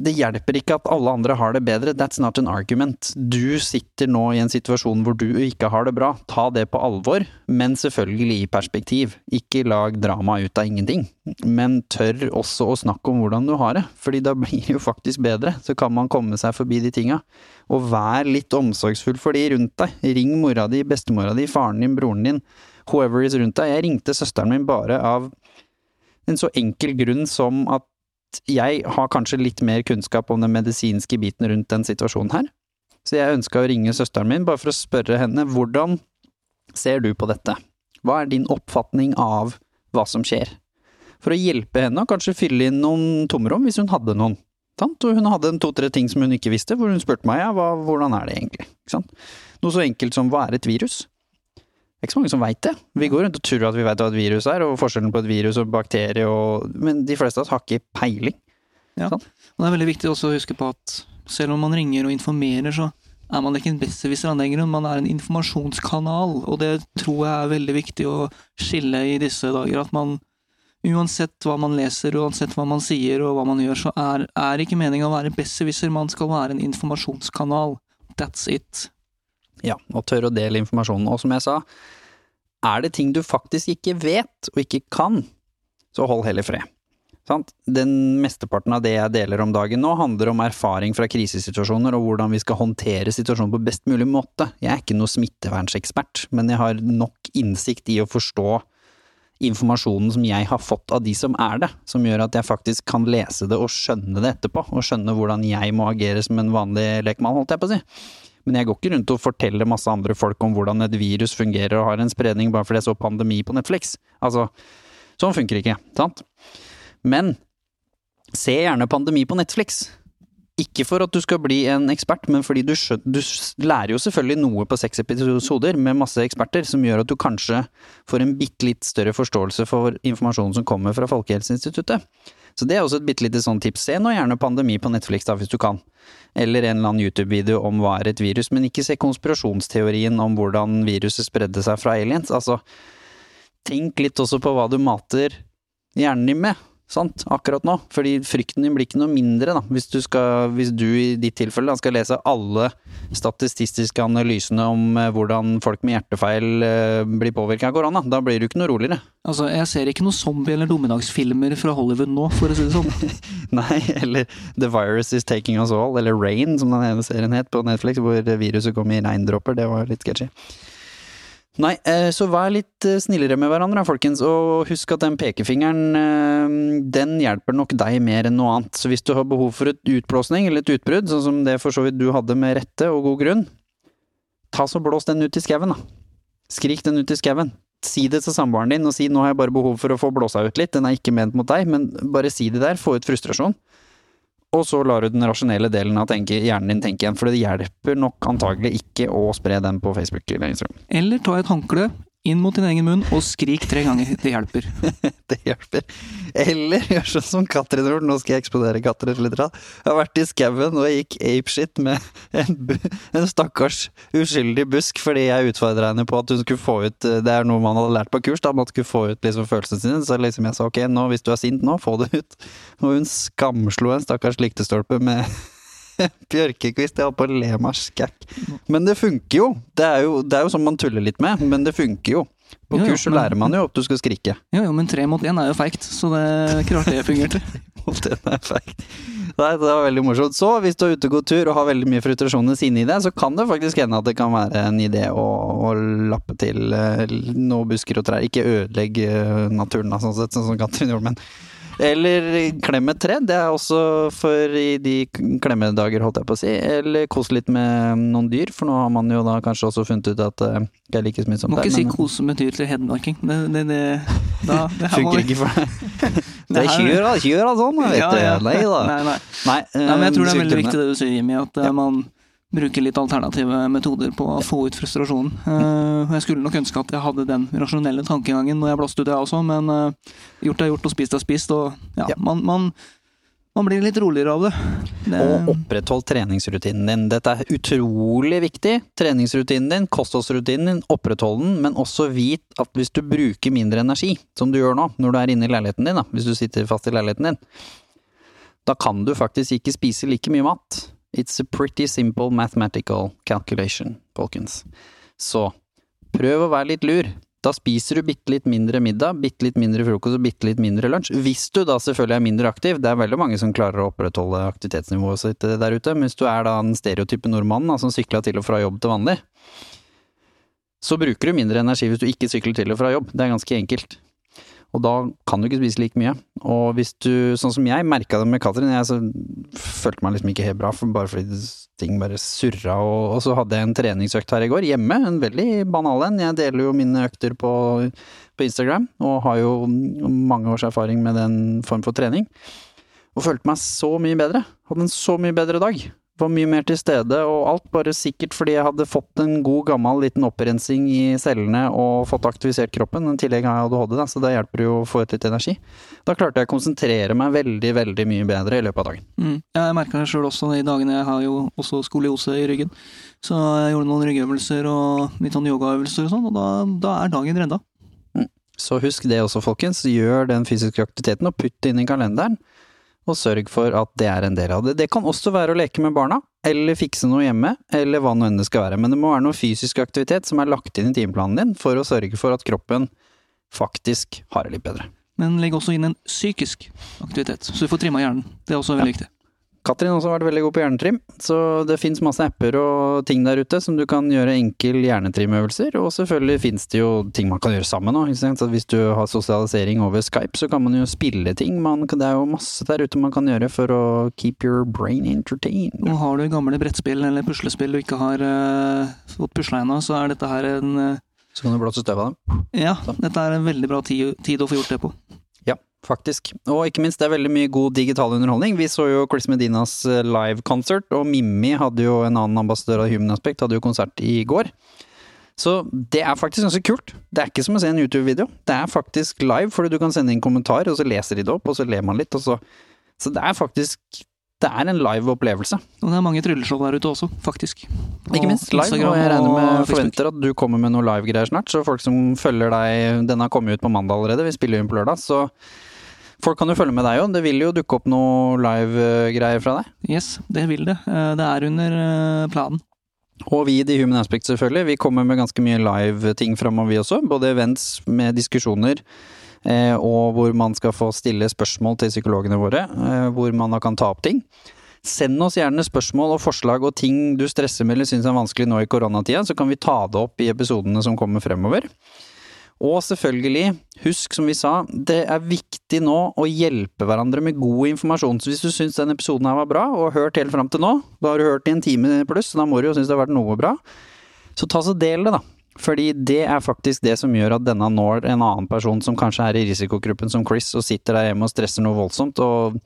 Det hjelper ikke at alle andre har det bedre, that's not an argument. Du sitter nå i en situasjon hvor du ikke har det bra, ta det på alvor, men selvfølgelig i perspektiv. Ikke lag drama ut av ingenting, men tør også å snakke om hvordan du har det, fordi da blir det jo faktisk bedre, så kan man komme seg forbi de tinga. Og vær litt omsorgsfull for de rundt deg. Ring mora di, bestemora di, faren din, broren din, whoever is rundt deg. Jeg ringte søsteren min bare av en så enkel grunn som at jeg har kanskje litt mer kunnskap om den medisinske biten rundt den situasjonen her. Så jeg ønska å ringe søsteren min bare for å spørre henne hvordan ser du på dette? Hva er din oppfatning av hva som skjer? for å hjelpe henne og kanskje fylle inn noen tomrom hvis hun hadde noen. Sant? Og hun hadde to-tre ting som hun ikke visste, hvor hun spurte meg ja, hva, hvordan er det egentlig? Noe så enkelt som hva er et virus? Det er ikke så mange som veit det. Vi går rundt og tror at vi veit hva et virus er, og forskjellen på et virus og bakterie og Men de fleste av oss har ikke peiling. Ja. sånn. Og det er veldig viktig også å huske på at selv om man ringer og informerer, så er man ikke en besserwisser grunn, man er en informasjonskanal. Og det tror jeg er veldig viktig å skille i disse dager. At man uansett hva man leser, uansett hva man sier og hva man gjør, så er, er ikke meninga å være besserwisser, man skal være en informasjonskanal. That's it. Ja, og tør å dele informasjonen. Og som jeg sa, er det ting du faktisk ikke vet og ikke kan, så hold heller fred. Sant? Den mesteparten av det jeg deler om dagen nå, handler om erfaring fra krisesituasjoner og hvordan vi skal håndtere situasjonen på best mulig måte. Jeg er ikke noe smittevernsekspert, men jeg har nok innsikt i å forstå informasjonen som jeg har fått av de som er det, som gjør at jeg faktisk kan lese det og skjønne det etterpå, og skjønne hvordan jeg må agere som en vanlig lekmann, holdt jeg på å si. Men jeg går ikke rundt og forteller masse andre folk om hvordan et virus fungerer og har en spredning bare fordi jeg så pandemi på Netflix. Altså, sånn funker ikke, sant? Men se gjerne pandemi på Netflix. Ikke for at du skal bli en ekspert, men fordi du, du lærer jo selvfølgelig noe på seks episoder med masse eksperter, som gjør at du kanskje får en bitte litt større forståelse for informasjonen som kommer fra Folkehelseinstituttet. Så det er også et bitte lite sånn tips. Se nå gjerne pandemi på Netflix da, hvis du kan. Eller en eller annen YouTube-video om hva er et virus, men ikke se konspirasjonsteorien om hvordan viruset spredde seg fra aliens. Altså, tenk litt også på hva du mater hjernen din med, sant, akkurat nå. Fordi frykten din blir ikke noe mindre, da, hvis du, skal, hvis du i ditt tilfelle da, skal lese alle statistiske analysene om eh, hvordan folk med hjertefeil eh, blir påvirka av korona. Da blir du ikke noe roligere. Altså, jeg ser ikke noe zombie- eller dommedagsfilmer fra Hollywood nå, for å si det sånn. Nei, eller The Virus Is Taking Us All, eller Rain, som den ene serien het på Netflix, hvor viruset kom i regndråper. Det var litt sketchy. Nei, eh, så vær litt eh, snillere med hverandre, folkens, og husk at den pekefingeren, eh, den hjelper nok deg mer enn noe annet. Så hvis du har behov for et utblåsning eller et utbrudd, sånn som det for så vidt du hadde med rette og god grunn, ta så blås den ut i skauen, da. Skrik den ut i skauen. Si det til samboeren din, og si 'nå har jeg bare behov for å få blåsa ut litt', den er ikke ment mot deg, men bare si det der, få ut frustrasjon. Og så lar du den rasjonelle delen av tenke, hjernen din tenke igjen, for det hjelper nok antagelig ikke å spre den på Facebook eller Instagram. Eller ta et håndkle inn mot din egen munn og skrik tre ganger. Det hjelper. Det hjelper. Eller gjør sånn som Katrin gjorde, nå skal jeg eksplodere Katrin litt. Jeg har vært i skauen og gikk apeshit med en, en stakkars uskyldig busk fordi jeg utfordra henne på at hun skulle få ut Det er noe man hadde lært på kurs, da, man skulle få ut liksom følelsene sine. Så liksom jeg sa ok, nå hvis du er sint nå, få det ut. Og hun skamslo en stakkars lyktestolpe med bjørkekvist. Jeg holdt på å le meg skækk. Men det funker jo. Det er jo, det er jo sånn man tuller litt med, men det funker jo. På Jo, kurs så lærer man jo at du skal skrike. Jo, jo, men tre mot én er jo feigt, så det er ikke rart det fungerte. mot én er feigt. Nei, det var veldig morsomt. Så hvis du er ute og går tur og har veldig mye frustrasjoner inni deg, så kan det faktisk hende at det kan være en idé å, å lappe til eh, noe busker og trær. Ikke ødelegge eh, naturen, sånn sett, sånn som Katrin gjorde, men eller klem et tre, det er også for i de klemmedager, holdt jeg på å si. Eller kos litt med noen dyr, for nå har man jo da kanskje også funnet ut at eh, det er like smittsomt. Må der, ikke si men- kose med dyr til hedmarking. Det, det, det, da, det Funker ikke for deg. Det Det er kyr, da. Sånn, vet Ja, du. Nei da. Nei, nei. Nei, Nei, men jeg tror det er veldig viktig det du sier, Jimmy, at eh, man bruker litt alternative metoder på å få ut frustrasjonen. Eh, jeg skulle nok ønske at jeg hadde den rasjonelle tankegangen når jeg blåste ut, jeg også, men eh, gjort er gjort og spist er spist, og ja, Ja. Man, man, man blir litt roligere av det. det Og oppretthold treningsrutinen din. Dette er utrolig viktig. Treningsrutinen din, kostholdsrutinen din, oppretthold den, men også vit at hvis du bruker mindre energi, som du gjør nå, når du er inne i leiligheten din, da, hvis du sitter fast i leiligheten din, da kan du faktisk ikke spise like mye mat. It's a pretty simple mathematical calculation, folkens. Så prøv å være litt lur. Da spiser du bitte litt mindre middag, bitte litt mindre frokost og bitte litt mindre lunsj. Hvis du da selvfølgelig er mindre aktiv. Det er veldig mange som klarer å opprettholde aktivitetsnivået sitt der ute. Men hvis du er da den stereotype nordmannen da, som sykla til og fra jobb til vanlig, så bruker du mindre energi hvis du ikke sykler til og fra jobb. Det er ganske enkelt. Og da kan du ikke spise like mye. Og hvis du, sånn som jeg merka det med Katrin, jeg følte meg liksom ikke helt bra, for bare fordi ting bare surra. Og, og, så hadde jeg en treningsøkt her i går, hjemme, en veldig banal en. Jeg deler jo mine økter på, på Instagram, og har jo mange års erfaring med den form for trening. Og følte meg så mye bedre. Hadde en så mye bedre dag var mye mer til stede, og alt bare sikkert fordi jeg hadde fått en god gammel liten opprensing i cellene og fått aktivisert kroppen. I tillegg har jeg ADHD, da, så det hjelper jo å få ut litt energi. Da klarte jeg å konsentrere meg veldig, veldig mye bedre i løpet av dagen. Mm. Jeg merka det sjøl også de dagene jeg har jo også skoliose i ryggen. Så jeg gjorde noen ryggøvelser og litt sånn yogaøvelser og sånn, og da, da er dagen redda. Mm. Så husk det også, folkens. Gjør den fysiske aktiviteten og putt det inn i kalenderen og sørg for at det er en del av det. Det kan også være å leke med barna, eller fikse noe hjemme, eller hva nå enn det skal være, men det må være noe fysisk aktivitet som er lagt inn i timeplanen din for å sørge for at kroppen faktisk har det litt bedre. Men legg også inn en psykisk aktivitet, så du får trimma hjernen. Det er også veldig ja. viktig. Katrin har også vært veldig god på hjernetrim, så det fins masse apper og ting der ute som du kan gjøre enkel hjernetrimøvelser, og selvfølgelig fins det jo ting man kan gjøre sammen òg. Hvis du har sosialisering over Skype, så kan man jo spille ting. Man, det er jo masse der ute man kan gjøre for å keep your brain entertained. Og har du gamle brettspill eller puslespill du ikke har uh, fått pusla ennå, så er dette her en uh, Så kan du blåse støv av dem? Ja, så. dette er en veldig bra tid, tid å få gjort det på faktisk. Og ikke minst, det er veldig mye god digital underholdning. Vi så jo Chris Medinas eh, live-konsert, og Mimmi hadde jo en annen ambassadør av Human Aspect, hadde jo konsert i går. Så det er faktisk ganske kult. Det er ikke som å se en YouTube-video. Det er faktisk live, fordi du kan sende inn kommentar, og så leser de det opp, og så ler man litt, og så Så det er faktisk det er en live opplevelse. Og det er mange trylleshow der ute også, faktisk. Og ikke minst live, Instagram og jeg regner med forventer at du kommer med noe live-greier snart. Så folk som følger deg Den har kommet ut på mandag allerede, vi spiller jo inn på lørdag. Så Folk kan jo følge med deg òg. det vil jo dukke opp noe live-greier fra deg? Yes, det vil det. Eh, det er under eh, planen. Og vi i The Human Aspect, selvfølgelig. Vi kommer med ganske mye live-ting framover, vi også. Både events med diskusjoner, eh, og hvor man skal få stille spørsmål til psykologene våre. Hvor man da kan ta opp ting. Send oss gjerne spørsmål og forslag og ting du stresser med eller syns er vanskelig nå i koronatida, så kan vi ta det opp i episodene som kommer fremover. Og selvfølgelig, husk som vi sa, det er viktig nå å hjelpe hverandre med god informasjon. Så hvis du syns den episoden her var bra, og har hørt helt fram til nå, da har du hørt i en time pluss, så da må du jo synes det har vært noe bra, så ta så del det, da. Fordi det er faktisk det som gjør at denne når en annen person som kanskje er i risikogruppen som Chris, og sitter der hjemme og stresser noe voldsomt, og,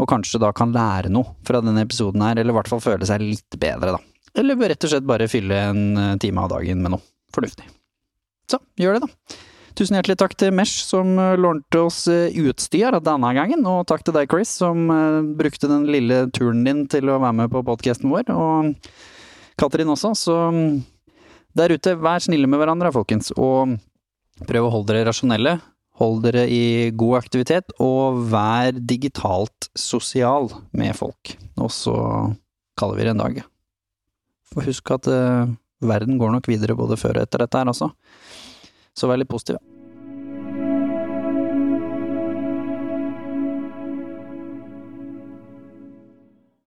og kanskje da kan lære noe fra denne episoden her, eller i hvert fall føle seg litt bedre, da. Eller rett og slett bare fylle en eh, time av dagen med noe fornuftig. Så gjør det, da. Tusen hjertelig takk til Mesh som eh, lånte oss eh, utstyr denne gangen, og takk til deg, Chris, som eh, brukte den lille turen din til å være med på podkasten vår, og Katrin også, så mm, der ute, vær snille med hverandre, folkens, og prøv å holde dere rasjonelle. Hold dere i god aktivitet, og vær digitalt sosial med folk. Og så kaller vi det en dag. For husk at verden går nok videre både før og etter dette her også. Så vær litt.